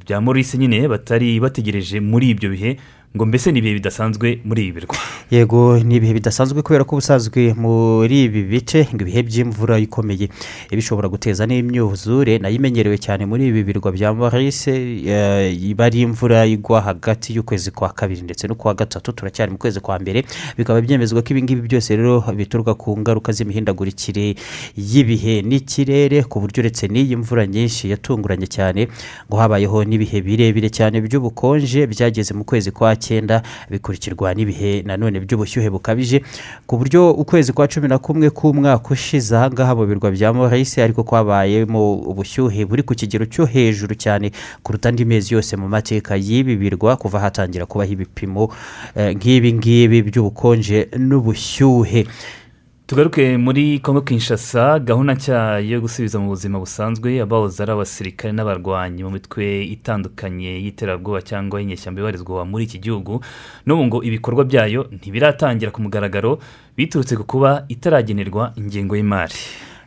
bya Maurice nyine batari bategereje muri ibyo bihe. Ngo mbese ni ibihe bidasanzwe muri ibi birwa? Yego ni ibihe bidasanzwe kubera ko ubusanzwe muri ibi bice ngo ibihe by'imvura ikomeye. Bishobora guteza n'imyuzure na yo imenyerewe cyane muri ibi birwa bya Maurice eh, iba ari imvura igwa hagati y'ukwezi kwa kabiri ndetse no kwa gatatu turacyari mu kwezi kwa mbere. Bikaba byemezwa ko ibi ngibi byose rero bituruka ku ngaruka z'imihindagurikire y'ibihe. N'ikirere ku buryo uretse n'iyi mvura nyinshi yatunguranye cyane ngo habayeho n'ibihe birebire cyane by'ubukonje byageze mu kwezi kwa cyenda bikurikirwa n'ibihe nanone by'ubushyuhe bukabije ku buryo ukwezi kwa cumi na kumwe k'umwaka ushize aha ngaha mu birwa bya Maurice ariko kwabayemo ubushyuhe buri ku kigero cyo hejuru cyane kuruta andi mezi yose mu mateka y'ibi birwa kuva hatangira kubaho ibipimo eh, nk'ibi ngibi by'ubukonje n'ubushyuhe. Tugaruke muri congo kinshasa gahunda nshya yo gusubiza mu buzima busanzwe abahoze ari abasirikare n'abarwanyi mu mitwe itandukanye y'iterabwoba cyangwa y'inyeshyamba ibarizwa muri iki gihugu. N'ubu ngo ibikorwa byayo ntibiratangira ku mugaragaro biturutse ku kuba itaragenerwa ingengo y'imari.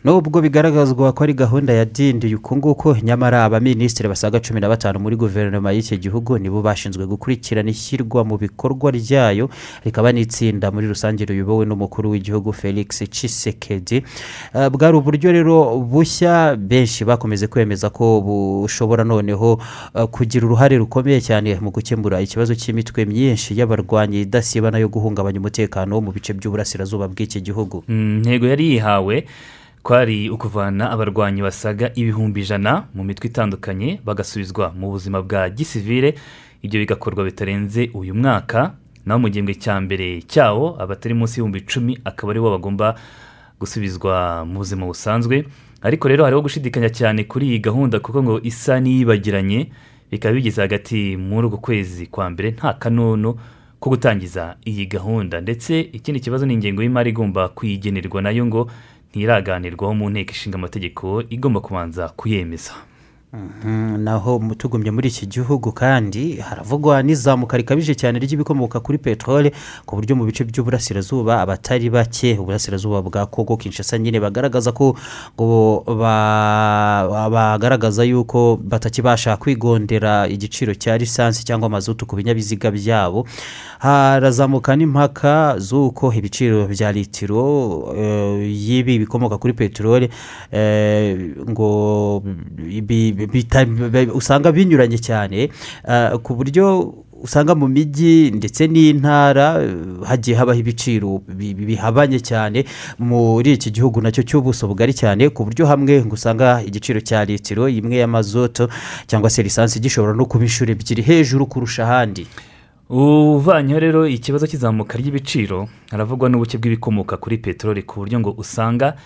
Nubwo bigaragazwa ko ari gahunda ya dindi uku nguku nyamara abaminisitiri basaga cumi na batanu muri guverinoma y'iki gihugu nibo bashinzwe gukurikirana ishyirwa mu bikorwa ryayo rikaba n'itsinda muri rusange riyobowe n'umukuru w'igihugu felix cisekedi Uh, bwari uburyo rero bushya benshi bakomeze kwemeza ko bushobora noneho uh, kugira uruhare rukomeye cyane mu gukemura ikibazo cy'imitwe myinshi y'abarwanyi idasibana yo guhungabanya umutekano wo mu bice by'uburasirazuba bw'iki gihugu. Mm, intego yari yihawe kwari ukuvana abarwanyi basaga ibihumbi ijana mu mitwe itandukanye bagasubizwa mu buzima bwa gisivire ibyo bigakorwa bitarenze uyu mwaka. Naho mu gihembwe cya mbere cyawo abatari munsi y'ibihumbi icumi akaba ari bo bagomba gusubizwa mu buzima busanzwe. Ariko rero hariho gushidikanya cyane kuri iyi gahunda kuko ngo isa n'iyibagiranye. Bikaba bigeze hagati muri uku kwezi kwa mbere nta kanono ko gutangiza iyi gahunda. Ndetse ikindi kibazo ni ingengo y'imari igomba kuyigenerwa na yo ngo ntiraganirwaho mu nteko ishinga amategeko igomba kubanza kuyemeza. Naho mu- tugumye muri iki gihugu kandi haravugwa n'izamuka rikabije cyane ry'ibikomoka kuri peteroli ku buryo mu bice by'uburasirazuba abatari bake uburasirazuba bwa kongo kinshasa nyine bagaragaza ko bagaragaza yuko batakibasha kwigondera igiciro cya lisansi cyangwa amazutu ku binyabiziga byabo. Harazamuka n'impaka z'uko ibiciro bya litiro eh, y'ibi bikomoka kuri peteroli eh, ngo usanga binyuranye cyane eh, ku buryo usanga mu mijyi ndetse n'intara eh, hagiye habaho ibiciro bi- bi- bihabanye cyane. Muri iki gihugu na cyo cy'ubuso bugari cyane ku buryo hamwe ngo usanga igiciro cya litiro imwe y'amazoto cyangwa se lisansi gishobora no kuba inshuro ebyiri hejuru kurusha ahandi. Uvanyeho rero ikibazo cy'izamuka ry'ibiciro haravugwa n'ubuke bw'ibikomoka kuri peteroli ku buryo ngo usanga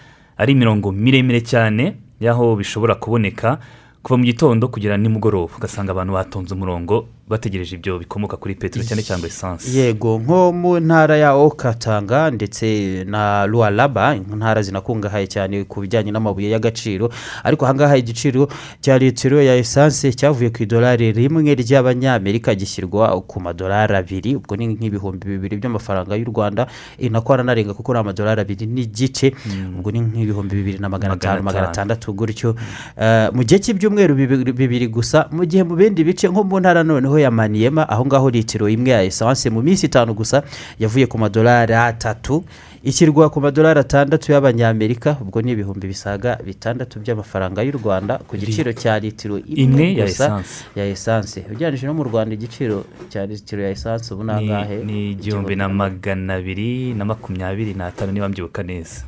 ari imirongo miremire cyane y'aho bishobora kuboneka. Kuva mu gitondo kugera nimugoroba ugasanga abantu batonze umurongo bategereje ibyo bikomoka kuri peteroli cyane cyangwa esanse yego nko mu ntara ya okatanga ndetse na ruwaraba intara zinakungahaye cyane ku bijyanye n'amabuye y'agaciro ariko ahangaha igiciro cya litiro ya esanse cyavuye ku idolari rimwe ry'abanyamerika gishyirwa ku madolari abiri ubwo ni nk'ibihumbi bibiri by'amafaranga y'u rwanda inako aranarenga kuko ni amadolari abiri n'igice ubwo ni nk'ibihumbi bibiri na magana atanu magana atandatu gutyo. Eh, mu gihe cy'ibyumweru bibiri gusa mu gihe mu bindi bice nko mu ntara noneho ya maniyema aho ngaho litiro imwe ya esanse mu minsi itanu gusa yavuye ku madolari atatu. Ishyirwa ku madolari atandatu y'abanyamerika ubwo ni ibihumbi bisaga bitandatu by'amafaranga y'u rwanda ku giciro cya litiro Imwe gusa ya esanse ugereranyije no mu rwanda igiciro cya litiro ya esanse ubu ni ni angahe ni igihumbi na magana abiri na makumyabiri n'atanu niba mbyibuka neza.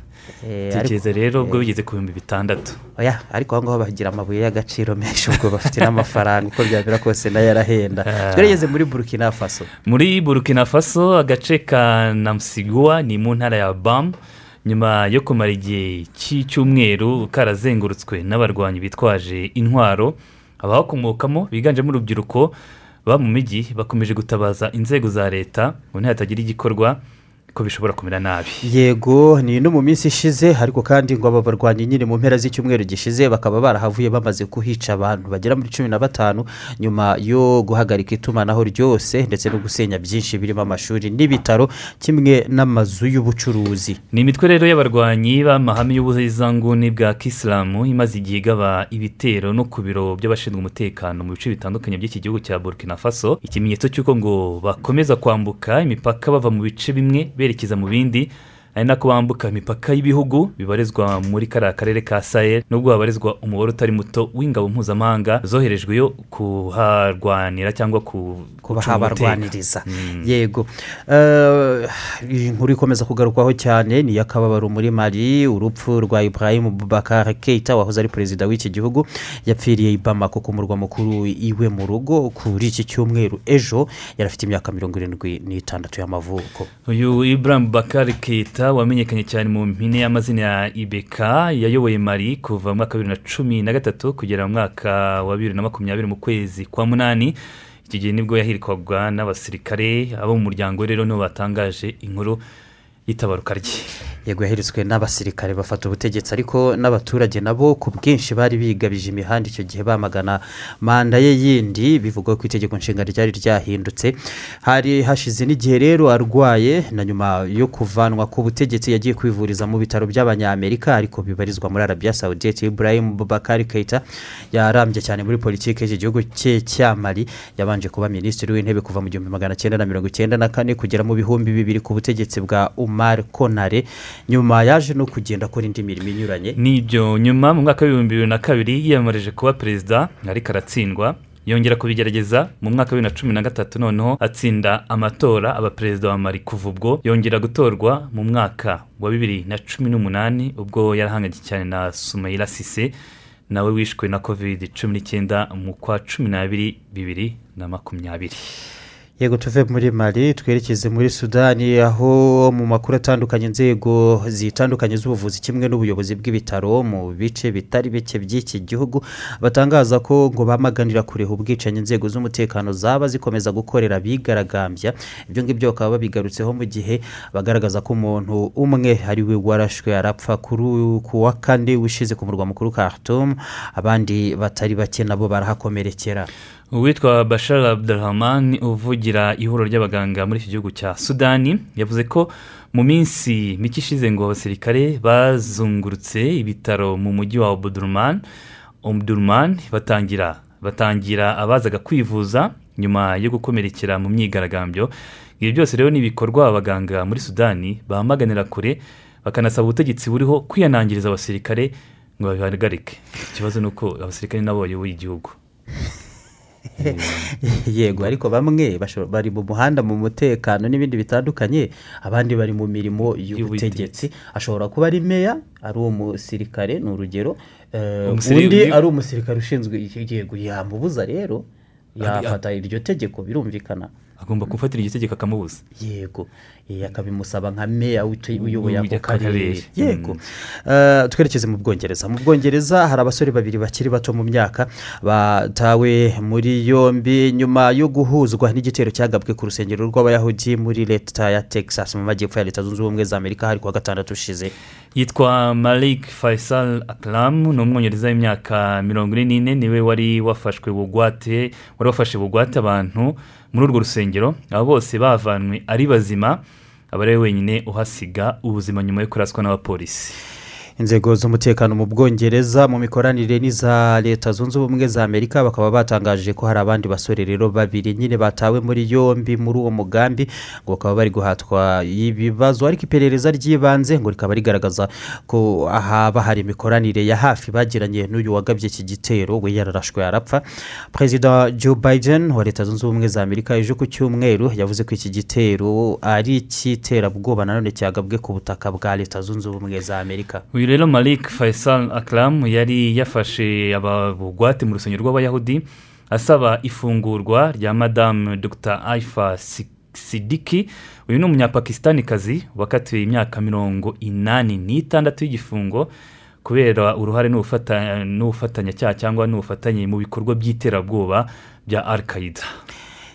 Eh, ariko- rero ubwo bigeze ku bihumbi bitandatu. Oya ariko aho ngaho bagira amabuye y'agaciro menshi ubwo bafite n'amafaranga uko byabera kose na yo arahenda. Twerageze muri burkina faso. Muri burkina faso agace ka namusigwa ni mu ntara ya bam. Nyuma yo kumara igihe cy'icyumweru karazengurutswe n'abarwanyi bitwaje intwaro. Abahakomokamo biganjemo urubyiruko baba mu mijyi bakomeje gutabaza inzego za leta ngo ntihatagira igikorwa. Ko bishobora kumera nabi. Yego ni no mu minsi ishize ariko kandi ngo aba barwanyi nyine mu mpera z'icyumweru gishize bakaba barahavuye bamaze kuhica abantu. Bagera muri cumi na batanu nyuma yo guhagarika itumanaho ryose ndetse no gusenya byinshi birimo amashuri n'ibitaro kimwe n'amazu y'ubucuruzi. Ni imitwe rero y'abarwanyi b'amahame y'ubuzanguni bwa kisilamu imaze igihe igaba ibitero no ku biro by'abashinzwe umutekano mu bice bitandukanye by'iki gihugu cya burkina faso ikimenyetso cy'uko ngo bakomeza kwambuka imipaka bava mu bice bimwe berekeza mu bindi ari nako bambuka imipaka y'ibihugu bibarizwa muri kariya karere ka sahel nubwo habarizwa umubare utari muto w'ingabo mpuzamahanga zoherejweyo kuharwanira cyangwa ku kuba gucunga umutekano. habarwaniriza yego. Eh, iyi nkuru ikomeza kugarukwaho cyane ni iy'akababaro muri mari urupfu rwa ibrahim bubakar keita wahoze ari perezida w'iki gihugu yapfiriye i bamako ku murwa mukuru iwe mu rugo kuri iki cyumweru ejo yari afite imyaka mirongo irindwi n'itandatu y'amavuko. Uyu Ibrahim bakari Keita wamenyekanye cyane mu mpine y'amazina ya ibeka yayoboye mari kuva mu mwaka wa bibiri na cumi na gatatu kugera mu mwaka wa bibiri na makumyabiri mu kwezi kwa munani. Iki gihe ni bwo yahirikwaga n'abasirikare abo mu muryango rero nibo batangaje inkuru y'itabaruka rye. Yego yaheretswe n'abasirikare bafata ubutegetsi ariko n'abaturage nabo ku bwinshi bari bigabije imihanda icyo gihe bamagana manda ye yindi bivugwa ko itegeko nshinga ryari ryahindutse. Hari hashize n'igihe rero arwaye na nyuma yo kuvanwa ku butegetsi yagiye kwivuriza mu bitaro by'abanyamerika ariko bibarizwa muri arabiya sawudite ibrahim bubakari keita yarambye cyane muri politiki y'iki gihugu cye cya mali. Yabanje kuba minisitiri w'intebe kuva mu gihumbi magana cyenda na mirongo icyenda na kane kugera mu bihumbi bibiri ku butegetsi bwa umar konare. Nyuma yaje no kugenda akora indi mirimo inyuranye. N'ibyo nyuma mu mwaka w'ibihumbi bibiri na kabiri yiyamamarije kuba perezida ariko aratsindwa. Yongera kubigerageza mu mwaka wa bibiri na cumi na gatatu noneho atsinda amatora aba perezida wa mari kuva ubwo. Yongera gutorwa mu mwaka wa bibiri na cumi n'umunani ubwo yarahanganye cyane na sumayira sise nawe wishwe na covid cumi n'icyenda mu kwa cumi n'abiri bibiri na makumyabiri. Yego tuve muri mali twerekeze muri sudani aho mu makuru atandukanye inzego zitandukanye z'ubuvuzi kimwe n'ubuyobozi bw'ibitaro mu bice bitari bike by'iki gihugu batangaza ko ngo bamaganira kureba ubwicanyi inzego z'umutekano zaba zikomeza gukorera abigaragambya. Ibyo ngibyo bakaba babigarutseho mu gihe bagaragaza ko umuntu umwe ari we warashwe arapfa ku wa kane wishize ku murwa mukuru Khartoum abandi batari bake nabo barahakomerekera. Uwitwa bashar abdurahman uvugira ihuriro ry'abaganga muri iki gihugu cya sudani yavuze ko mu minsi mike ishize ngo abasirikare bazungurutse ibitaro mu mujyi wa obudurman omudurman batangira batangira abazaga kwivuza nyuma yo gukomerekera mu myigaragambyo. Ibi byose rero ni ibikorwa abaganga muri sudani bamaganira kure bakanasaba ubutegetsi buriho kwihanangiriza abasirikare ngo babihagarike. Ikibazo ni uko abasirikare nabo bayoboye igihugu. yego ariko bamwe bari mu muhanda mu mutekano n'ibindi bitandukanye abandi bari mu mirimo y'ubutegetsi. Ashobora kuba ari meya ari umusirikare ni urugero. Eh, undi ari umusirikare ushinzwe yego yamubuza rero yafata iryo tegeko birumvikana. Agomba gufatira iryo tegeko akamubuza yego. Eh, akabimusaba nka meya wite- uyoboye ako karere. Yego. Eh, twerekeze mu bwongereza. Mu bwongereza hari abasore babiri bakiri bato mu myaka batawe muri yombi. Nyuma yo guhuzwa n'igitero cyagabwe ku rusengero rw'abayahudi muri leta ya texas mu majyepfo ya leta zunze ubumwe za amerika hari kuwa gatandatu ushize. Yitwa malik faisal akram ni umwongereza w'imyaka mirongo ine n'ine ni we wari wafashwe bugwate wari wafashe bugwate abantu muri urwo rusengero abo bose bavanwe ari bazima aba ari we wenyine uhasiga ubuzima nyuma yo kuraswa n'abapolisi. Inzego z'umutekano mu bwongereza mu mikoranire n'iza leta zunze ubumwe za amerika bakaba batangaje ko hari abandi basore rero babiri nyine batawe muri yombi muri uwo mugambi ngo bakaba bari guhatwa ibibazo. Ariko iperereza ry'ibanze ngo rikaba rigaragaza ko haba hari imikoranire ya hafi bagiranye n'uyu wagabye iki gitero we yararashwe arapfa. Perezida joe biden wa leta zunze ubumwe za amerika ejo ku cyumweru yavuze ko iki gitero ari icy'iterabwoba nanone cyagabwe ku butaka bwa leta zunze ubumwe za amerika. Rero malik faisal akram yari yafashe abagwate mu rusengero rw'abayahudi asaba ifungurwa rya madamu dr. Aifa sidiki. Uyu ni umunyapakistanikazi wakatiwe imyaka mirongo inani n'itandatu y'igifungo kubera uruhare n'ubufatanyacyaha cyangwa n'ubufatanye mu bikorwa by'iterabwoba bya al qaida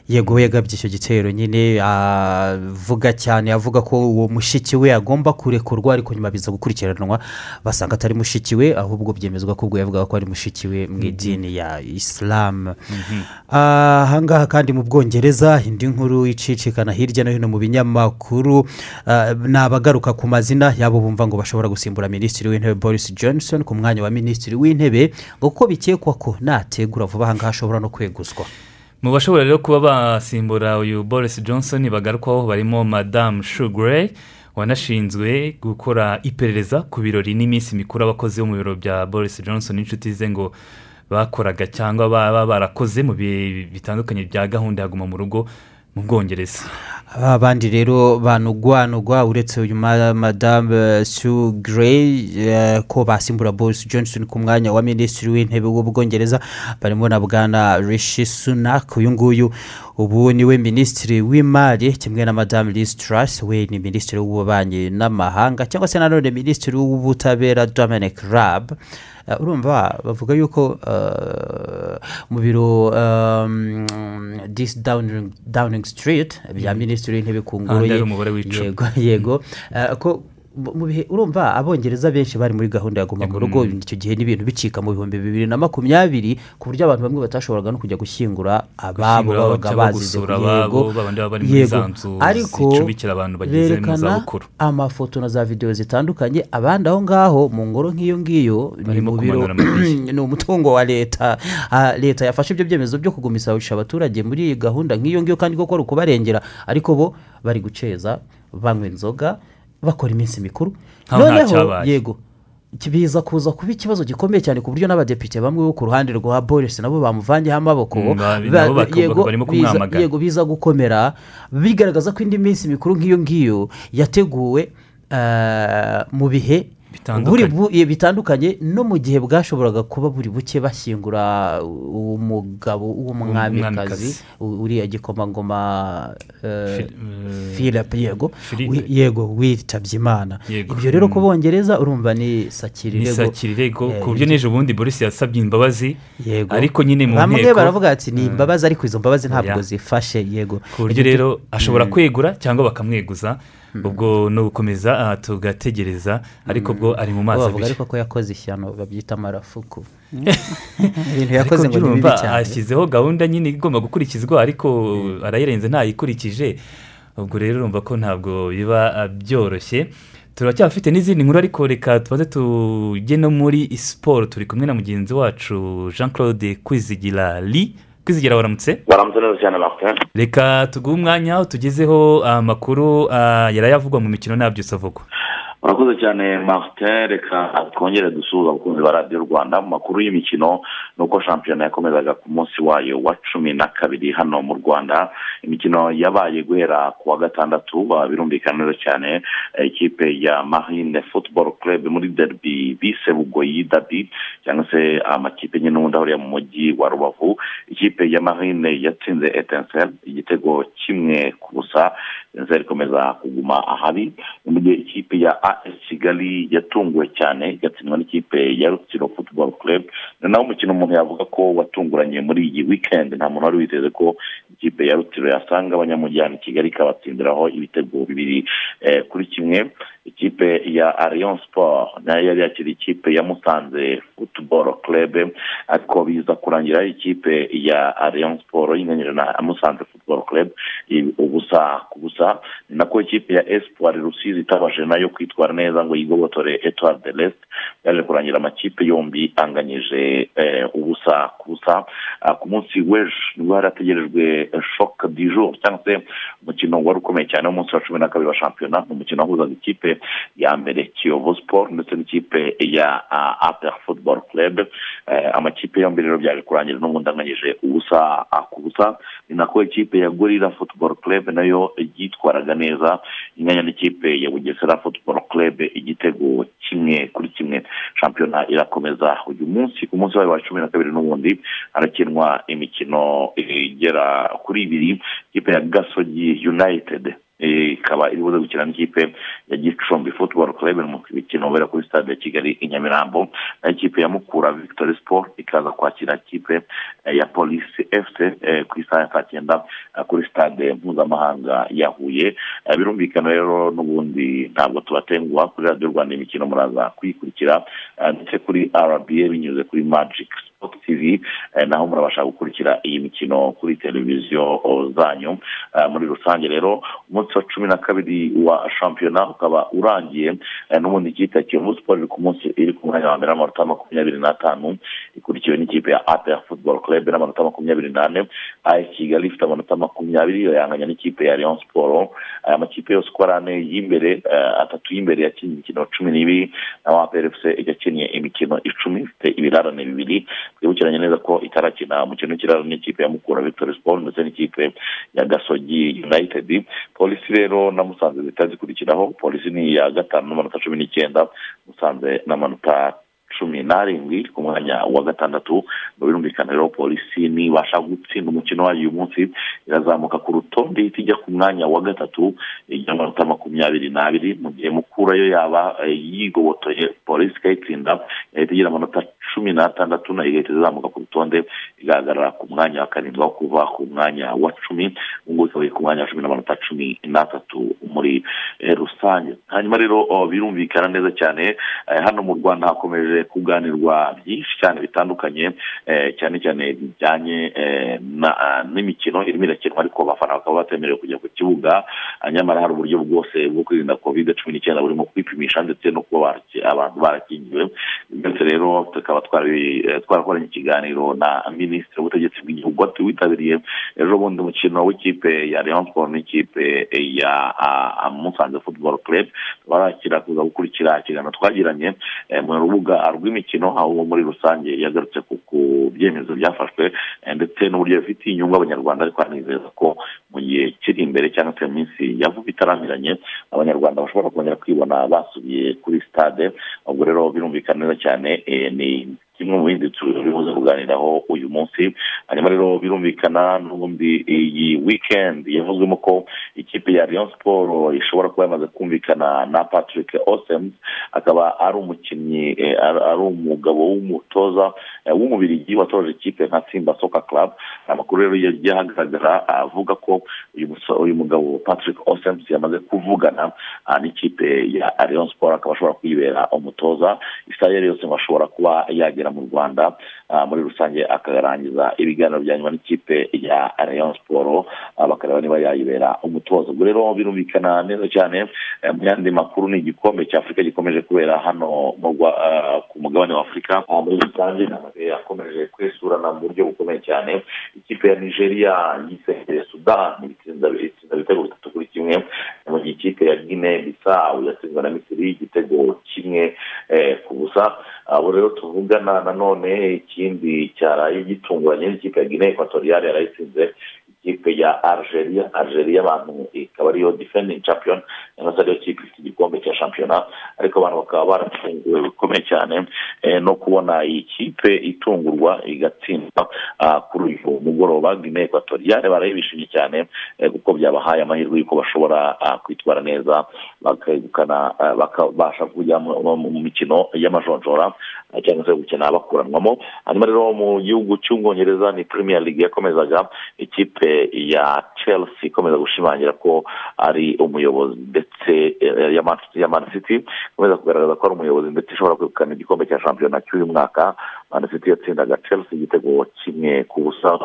yego yagabye icyo gitero nyine avuga cyane avuga ko uwo mushiki we agomba kurekurwa ariko nyuma biza gukurikiranwa basanga atari mushiki we ahubwo byemezwa ko ubwo yavugaga ko ari mushiki we mu idini ya isilamu ahangaha kandi mu bwongereza indi nkuru icicikana hirya no hino mu binyamakuru ni abagaruka ku mazina yabo bumva ngo bashobora gusimbura minisitiri w'intebe boris johnson ku mwanya wa minisitiri w'intebe ngo kuko bikekwa ko nategura vuba ahangaha ashobora no kweguzwa. Mu bashobora rero kuba basimbura uyu boris johnson bagarukwaho barimo madamu shugure wanashinzwe gukora iperereza ku birori n'iminsi mikuru abakozi bo mu biro bya boris johnson n'inshuti ze ngo bakoraga cyangwa baba barakoze mu bihe bitandukanye bya gahunda ya guma mu rugo. Mu bwongereza. Abandi rero banugwanugwa uretse uyu madamu su Gray ko basimbura boris johnson ku mwanya wa minisitiri w'intebe w'ubwongereza barimo na bwana rishi sunak. Uyu nguyu ubu ni we minisitiri w'imari kimwe na madamu liz truss we ni minisitiri w'ububanyi n'amahanga cyangwa se nanone minisitiri w'ubutabera dominic rab urumva bavuga yuko mu biro disi dawuningi sitiriti bya minisitiri w'intebe ku ngoro ye yego yego ko mu bihe urumva abongereza benshi bari muri gahunda ya guma mu rugo icyo gihe n'ibintu bicika mu bihumbi bibiri na makumyabiri ku buryo abantu bamwe batashoboraga no kujya gushyingura ababo babaga bazize. yego. yego. ariko berekana amafoto na za videwo zitandukanye abandi aho ngaho mu ngoro nk'iyo ngiyo ni mu biro ni umutungo wa leta. Leta yafashe ibyo byemezo byo kugumisha abaturage muri iyi gahunda nk'iyo ngiyo kandi koko ari ukubarengera. Ariko bo bari guceza banywa inzoga bakora iminsi mikuru. Noneho yego biza kuza kuba ikibazo gikomeye cyane ku buryo n'abadepite bamwe bo ku ruhande rwa boris nabo bamuvanyeho amaboko. Yego biza gukomera. Bigaragaza ko indi minsi mikuru nk'iyo ngiyo yateguwe mu bihe bitandukanye. No mu gihe bwashoboraga kuba buri buke bashyingura umugabo w'umwamikazi uriya gikomangoma philip yego yego witabye imana ibyo rero ku bongereza urumva ni sakirirego ku buryo n'ejo bundi boris yasabye imbabazi ariko nyine mu nteko bamwe baravuga ati ni imbabazi ariko izo mbabazi ntabwo zifashe yego. Ku buryo rero ashobora kwegura cyangwa bakamweguza ubwo ni ugukomeza tugategereza ariko bwo ari mu mazi abiri. ariko ko yakoze ishyano babyita amarafuku ibintu yakoze ngo ni bibi cyane. ashyizeho gahunda nyine igomba gukurikizwa ariko arayirenze ntayikurikije. Ubwo rero urumva ko ntabwo biba byoroshye. Turacyafite n'izindi nkuru ariko reka tubanze tujye no muri siporo turi kumwe na mugenzi wacu jean claude kwizigira li kwizigira waramutse? Waramutse neza cyane martin. Reka tuguhe umwanya tugezeho amakuru yarayavugwa mu mikino ntabyose avugwa. Murakoze cyane martin reka twongere dusuhuza abakunzi ba radiyo rwanda mu makuru y'imikino ni uko shampiyona yakomezaga ku munsi wayo wa cumi na kabiri hano mu rwanda. Imikino yabaye guhera ku wa gatandatu birumvikana neza cyane ikipe ya marine football club muri derby bise bugoyi dabi cyangwa se amakipe nyine n'ubundi ahuriye mu mujyi wa rubavu. Ikipe ya marine yatsinze etensel igitego kimwe ku busa. Etensel ikomeza kuguma ahari mu gihe ikipe ya as kigali yatunguwe cyane igatsindwa n'ikipe ya rutsiro football club. Ni nawo umukino umuntu yavuga ko watunguranye muri iyi weekend nta muntu wari witeze ko ikipe ya rutsiro yasanga abanyamujyana i kigali ikabatsindiraho ibitego bibiri kuri kimwe. Ikipe ya ariyon siporo na yo yari yakira ikipe ya musanze futuboro club ariko biza kurangira ikipe ya ariyon siporo yinganyije na musanze futuboro club. Ubusa ku busa ni nako ikipe ya esipuwari rusizi itabashije na yo kwitwara neza ngo yigobotore etuwari de resite yaje kurangira amakipe yombi anganyije ubusa ku busa ku munsi w'ejo ni bwo hari hategerejwe shoke di jour cyangwa se umukino wari ukomeye cyane w'umunsi wa cumi na kabiri wa shampiyona umukino wahuzaga ikipe ya mbere kiyovu siporo ndetse n'ikipe ya aperi futuboro club. Amakipe yombi rero byaje kurangira n'ubundi anganyije ubusa ku busa ni nako ikipe ya gorira futuboro club na yo yitwaraga neza inganya n'ikipe ya bugesera futuboro club igitego kimwe kuri kimwe shampiyona irakomeza uyu munsi ku munsi wayo wa cumi na kabiri n'ubundi harakinwa imikino igera kuri ibiri ikipe ya gasogi united. Ikaba iri buze gukina n'ikipe ya gicumbi futuboro club mu mikino ubera kuri stade ya kigali i nyamirambo. N'ikipe ya mukura victoire sport ikaza kwakira ikipe ya polisi fc ku isaha ya saa cyenda kuri stade mpuzamahanga ya huye. Birumvikana rero n'ubundi ntabwo tubatenguha kuri radiyo rwanda imikino muraza kuyikurikira ndetse kuri rba binyuze kuri magic tv naho murabasha gukurikira iyi mikino kuri televiziyo zanyu. Muri rusange rero umunsi wa cumi na kabiri wa shampiyona ukaba urangiye n'ubundi ikipe ya kiyovu siporo iri ku munsi iri ku mwanya wa mbere n'amanota makumyabiri n'atanu ikurikiwe n'ikipe ya apr football club n'amanota makumyabiri n'ane aya kigali ifite amanota makumyabiri iyo yanganya n'ikipe ya leon siporo aya makipe yose uko ari ane y'imbere atatu y'imbere yakinnye imikino cumi n'ibiri naho apr fc yakinnye imikino icumi ifite ibirarane bibiri twibukiranye neza ko itarakina umukino w'ikiraro n'ikipe ya mukura victoire sport ndetse n'ikipe ya gasogi united. Polisi rero na musanze zihita zikurikiraho polisi ni iya gatanu n'amanota cumi n'icyenda musanze n'amanota cumi n'arindwi ku mwanya wa gatandatu. Ngo birumvikana rero polisi nibasha gutsinda umukino wayo uyu munsi. Irazamuka ku rutonde ihita ijya ku mwanya wa gatatu y'amanota makumyabiri n'abiri. Mu gihe mukura yo yaba yigobotoye polisi ikayitsinda yahita igira amanota cumi n'atandatu na yo igahita izamuka ku rutonde igahagarara ku mwanya wa karindwi aho kuva ku mwanya wa cumi ngubu ikaba iri ku mwanya wa cumi n'amanota cumi n'atatu muri rusange. Hanyuma rero birumvikana neza cyane hano mu rwanda hakomeje kuganirwa byinshi cyane bitandukanye cyane cyane bijyanye n'imikino irimo irakinwa ariko abafana bakaba batemerewe kujya ku kibuga nyamara hari uburyo bwose bwo kwirinda kovide cumi n'icyenda burimo kwipimisha ndetse no kuba abantu barakingiwe ndetse rero tukaba twarakoranye ikiganiro na minisitiri w'ubutegetsi bw'igihugu witabiriye ejo bundi umukino w'ikipe ya leon sport n'ikipe ya musanze football club barakira kuza gukurikira ikiganiro twagiranye mu rubuga rw'imikino aho muri rusange yagarutse ku byemezo byafashwe ndetse n'uburyo bifitiye inyungu abanyarwanda ariko anizeza ko mu gihe kiri imbere cyangwa se mu minsi ya vuba itaramiranye abanyarwanda bashobora kongera kwibona basubiye kuri stade. Ubwo rero birumvikana neza cyane ni kimwe mu bindi turibuze kuganiraho uyu munsi. Hanyuma rero birumvikana n'ubundi iyi wikendi yavuzwemo ko ikipe ya leon siporo ishobora kuba yamaze kumvikana na patrick osems akaba ari umukinnyi ari umugabo w'umutoza w'umubirigi watoje ikipe nka simba soka club. Amakuru rero yagiye ahagaragara avuga ko uyu mugabo patrick osems yamaze kuvugana n'ikipe ya leon siporo akaba ashobora kwibera umutoza. Isaha iyo yose ngo ashobora kuba yagera mu rwanda muri rusange akarangiza ibiganiro bya nyuma n'ikipe ya rayon siporo bakareba niba yayibera umutoza. Ubwo rero birumvikana neza cyane mu yandi makuru ni igikombe cya afurika gikomeje kubera hano ku mugabane wa afurika. Muri rusange yakomeje kwisurana mu buryo bukomeye cyane. Ikipe ya nigeria yisengere sudani itsinda ibitego bitatu kuri kimwe. Mu gihe ikipe ya gine bisawu yatsinzwe na misiri igitego kimwe ku busa. Abo rero tuvugana nanone ikindi cyaraye gitunguranye n'ikipe ya gine ekwatoriyale yarayitsinze ikipe ya algeria. Algeria abantu ikaba ariyo defending champion cyangwa se ariyo kipe ifite igikombe cya shampiyona ariko abantu bakaba baratunguwe bikomeye cyane no kubona iyi kipe itungurwa igatsindwa kuri uyu mugoroba. Gine ekwatoriyale barayibishimye cyane kuko byabahaye amahirwe y'uko bashobora kwitwara neza bakegukana bakabasha kujya mu mikino y'amajonjora. eh, cyangwa se gukina bakuranwamo hanyuma rero mu gihugu cy'ubwongereza ni premier league yakomezaga ikipe ya chelsea ikomeza gushimangira ko ari umuyobozi. Ndetse eh, ya Man- ya man city ikomeza kugaragaza ko ari umuyobozi. Ndetse ishobora kwegukana igikombe cya shampiyona cy'uyu mwaka. Man city yatsindaga chelsea igitego kimwe ku busa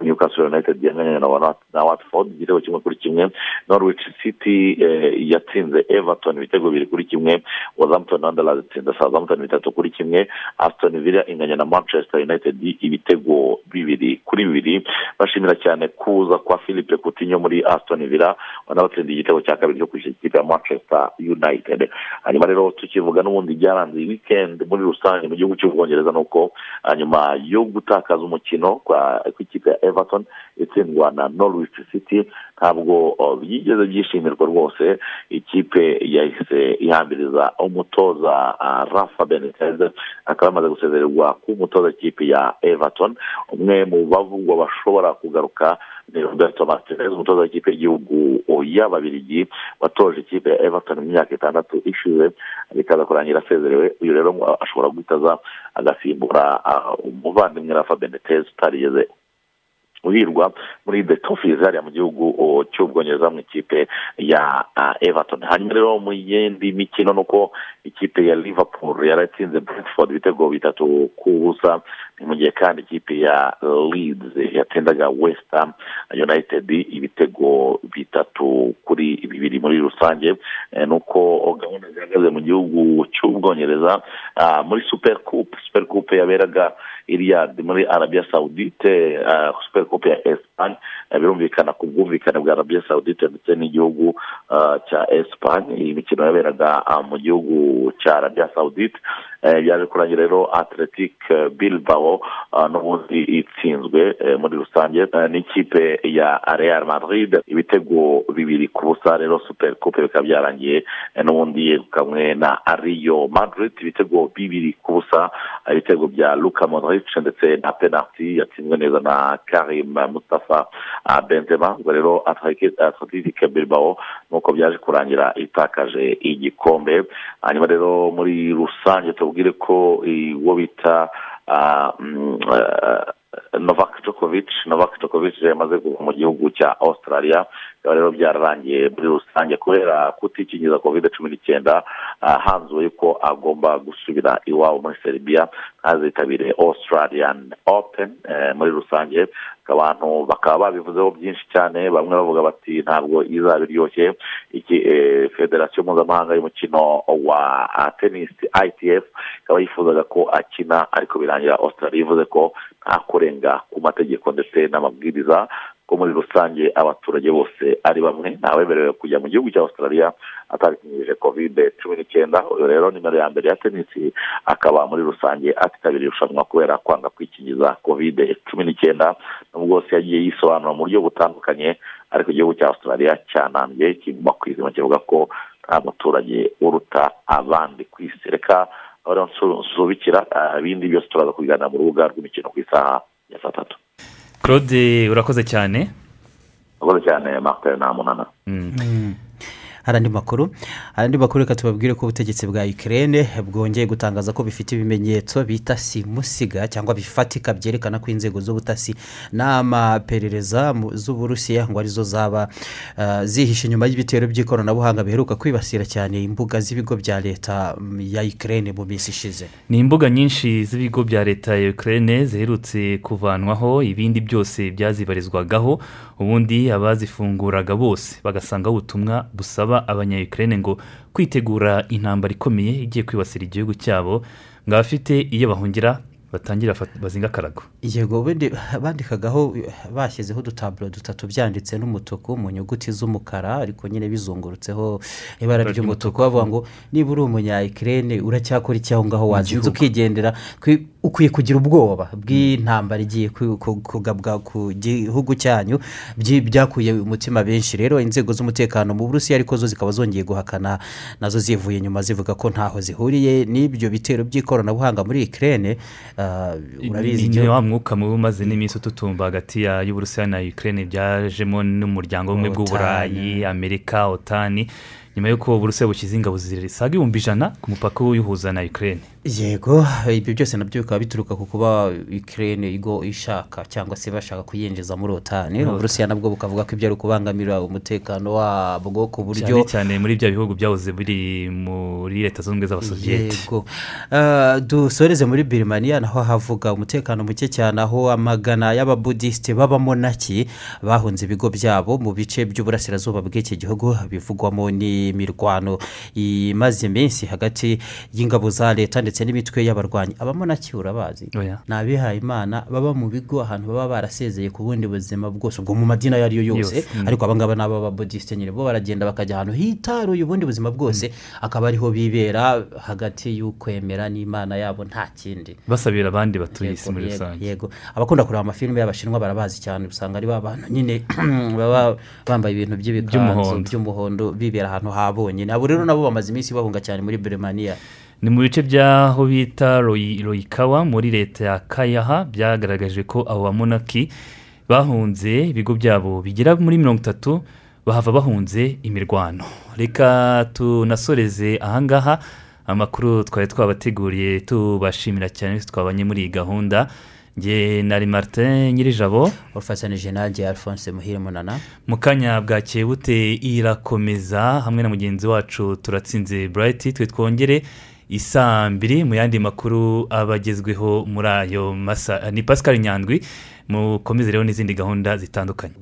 newcastle united yanganya na Wat- na watford igitego kimwe kuri kimwe norwich city eh, yatsinze everton ibitego bibiri kuri kimwe Wolverhampton wanderers itsinda southampton bitatu kuri kimwe aston villa inganya na manchester united ibitego bibiri kuri bibiri bashimira cyane kuza kwa philippe coutinho muri aston villa. Wanabatsindiye igitego cya kabiri cyo kwishyura ikipe ya manchester united. Hanyuma rero tukivuga n'ubundi byaranze weekend muri rusange mu gihugu cy'ubwongereza ni uko hanyuma yo gutakaza umukino kwa kw'ikipe ya everton itsindwa na norwich city. Ntabwo uh, byigeze byishimirwa rwose. Ikipe yahise ihambiriza umutoza uh, rafa benitez. Akaba yamaze gusezererwa k'umutoza ikipe ya everton. Umwe mu bavugwa bashobora kugaruka roberto martinez umutoza w'ikipe y'igihugu y'ababirigi watoje ikipe ya everton mu myaka itandatu ishize bikaza kurangira asezerewe uyu rero ashobora guhita aza agasimbura umuvandimwe rafa benitez utarigeze uhirwa muri the tofis hariya mu gihugu cy'ubwongereza mu ikipe ya everton hanyuma rero mu yindi mikino ni uko ikipe ya liverpool yaratsinze brentford ibitego bitatu ku busa ni mu gihe kandi ikipe ya leeds yatsindaga west ham united ibitego bitatu kuri bibiri muri rusange. Eh, ni uko gahunda zihagaze mu gihugu cy'ubwongereza. Ah, muri super coupe super coupe yaberaga iriyadi muri arabia saudite. Ah, super coupe ya esipanye Eh, birumvikana ku bwumvikane bwa arabia saudite ndetse n'igihugu ah, cya esipanye iyi mikino yaberaga mu gihugu cya arabia saudite. Eh, byaje kurangira rero atletic eh, bilbao ah, n'ubundi itsinzwe eh, muri rusange eh, n'ikipe ya real madrid. Ibitego bibiri ku busa rero super coupe bikaba byarangiye eh, n'ubundi yegukanwe na rio madrid. Ibitego bibiri ku busa eh, ibitego bya luka modric ndetse na penalty yatsinzwe neza na karim mustafa benzema. Ubwo rero atletic bilbao nuko byaje kurangira itakaje igikombe. Hanyuma rero muri rusange tubwire ko uwo bita mm, novak djokovic novak djokovic yamaze kuva mu gihugu cya australia bikaba rero byararangiye muri rusange kubera kutikingiza covid cumi n'icyenda hanzuwe ko agomba gusubira iwabo muri serbia ntazitabire australian open eh, muri rusange. Abantu bakaba babivuzeho byinshi cyane bamwe bavuga bati ntabwo izaba iryoshye iki eh, federasiyo mpuzamahanga y'umukino wa ah, tennis itf ikaba yifuzaga ko akina ariko birangira australia. Ivuze ko nta kurenga ku mategeko ndetse n'amabwiriza ko muri rusange abaturage bose ari bamwe ntawemerewe kujya mu gihugu cya australia atabikinyirije covid cumi n'icyenda. Uyu rero nimero ya mbere ya tenisi akaba muri rusange atitabiriye irushanwa kubera kwanga kwikingiza covid cumi n'icyenda. Nubwo bwose yagiye yisobanura mu buryo butandukanye ariko igihugu cya australia cyanambye kiguma ku izima kivuga ko nta muturage uruta abandi ku isi. Reka nsubikira ah, ibindi byose turaza kubiganira mu rubuga rw'imikino ku isaha ya saa tatu. Claude urakoze cyane. Urakoze cyane martin nta munana hari andi makuru? Hari andi makuru reka tubabwire ko ubutegetsi bwa ikirere bwongeye gutangaza ko bifite ibimenyetso bita simusiga cyangwa bifatika byerekana ko inzego z'ubutasi n'amaperereza z'uburusiya ngo ari zo zaba ah, zihishe inyuma y'ibitero by'ikoranabuhanga biheruka kwibasira cyane imbuga z'ibigo bya leta ya ikirere mu minsi ishize. Ni imbuga nyinshi z'ibigo bya leta ya ukraine ziherutse kuvanwaho ibindi byose byazibarizwagaho ubundi abazifunguraga bose bagasangaho ubutumwa busaba abanya-ukraine ngo kwitegura intambara ikomeye igiye kwibasira igihugu cyabo ngo abafite iyo bahungira batangira bazinga akarago. Yego ubundi bandikagaho bashyizeho udutaburo dutatu byanditse n'umutuku mu nyuguti z'umukara ariko nyine bizungurutseho ibara ry'umutuku. bavuga ngo niba uri umunyayikirere uracyakora iki aho ngaho? Wazinze ukigendera? Ukwiye kugira ubwoba bw'intambara igiye ku- ku- kugabwa ku gihugu cyanyu byakuye umutima benshi. Rero inzego z'umutekano mu burusiya ariko zo zikaba zongeye guhakana na zo zivuye inyuma zivuga ko ntaho zihuriye. N'ibyo bitero by'ikoranabuhanga muri ikirere urabizi ni wa mwuka mubi umaze n'iminsi ututumba hagati ya y'uburusiya na ukraine. Byajemo n'umuryango w'ubumwe bw'uburayi amerika otani. Nyuma y'uko uburusiya bushyize ingabo zisaga ibihumbi ijana ku mupaka uyuhuza na ukraine. Yego ibyo byose na byo bikaba bituruka ku kuba ikirere igo ishaka cyangwa se bashaka kuyinjiza muri otani uburusiya nabwo bukavuga ko ibyo ari ukubangamira umutekano wabwo ku buryo cyane cyane muri bya bihugu byahoze biri muri leta zunze ubumwe z'abasoviyete yego. Ah, dusoreze muri birimaniya naho havuga umutekano muke cyane aho amagana y'ababudisite b'abamonaki bahunze ibigo byabo mu bice by'uburasirazuba bw'iki gihugu bivugwamo n'imirwano imaze iminsi hagati y'ingabo za leta ndetse n'imitwe y'abarwanyi. Abamonaki urabazi? Oya. ni abihaye imana baba mu bigo ahantu baba barasezeye ku bundi buzima bwose ubwo mu madini ayo ari yo yose. Mm. ariko abangaba ni ababudisite nyine bo baragenda bakajya ahantu hitaruye ubundi buzima bwose. Akaba ariho bibera hagati y'ukwemera n'imana yabo nta kindi. Basabira abandi batuye isi muri rusange. yego. Abakunda kureba amafilime y'abashinwa barabazi cyane usanga ari ba bantu nyine baba bambaye ibintu by'ibikanzu by'umuhondo bibera ahantu ha bonyine abo rero nabo bamaze iminsi bahunga cyane muri biremaniya ni mu bice by'aho bita Royi- royikawa muri leta ya kayaha byagaragaje ko abo bamonaki bahunze ibigo byabo bigera muri mirongo itatu bahava bahunze imirwano. Reka tunasoreze ahangaha amakuru twari twabateguriye tubashimira cyane twabanye muri iyi gahunda. Nge nari martin nyirijabo. Ufatanyije nanjye alphonse muhire munana. Mu kanya bwakeye bute irakomeza hamwe na mugenzi wacu turatsinze burayiti twe twongere isaa mbiri mu yandi makuru aba agezweho muri ayo masa. Ni pascal nyandwi. mukomeze rero n'izindi gahunda zitandukanye.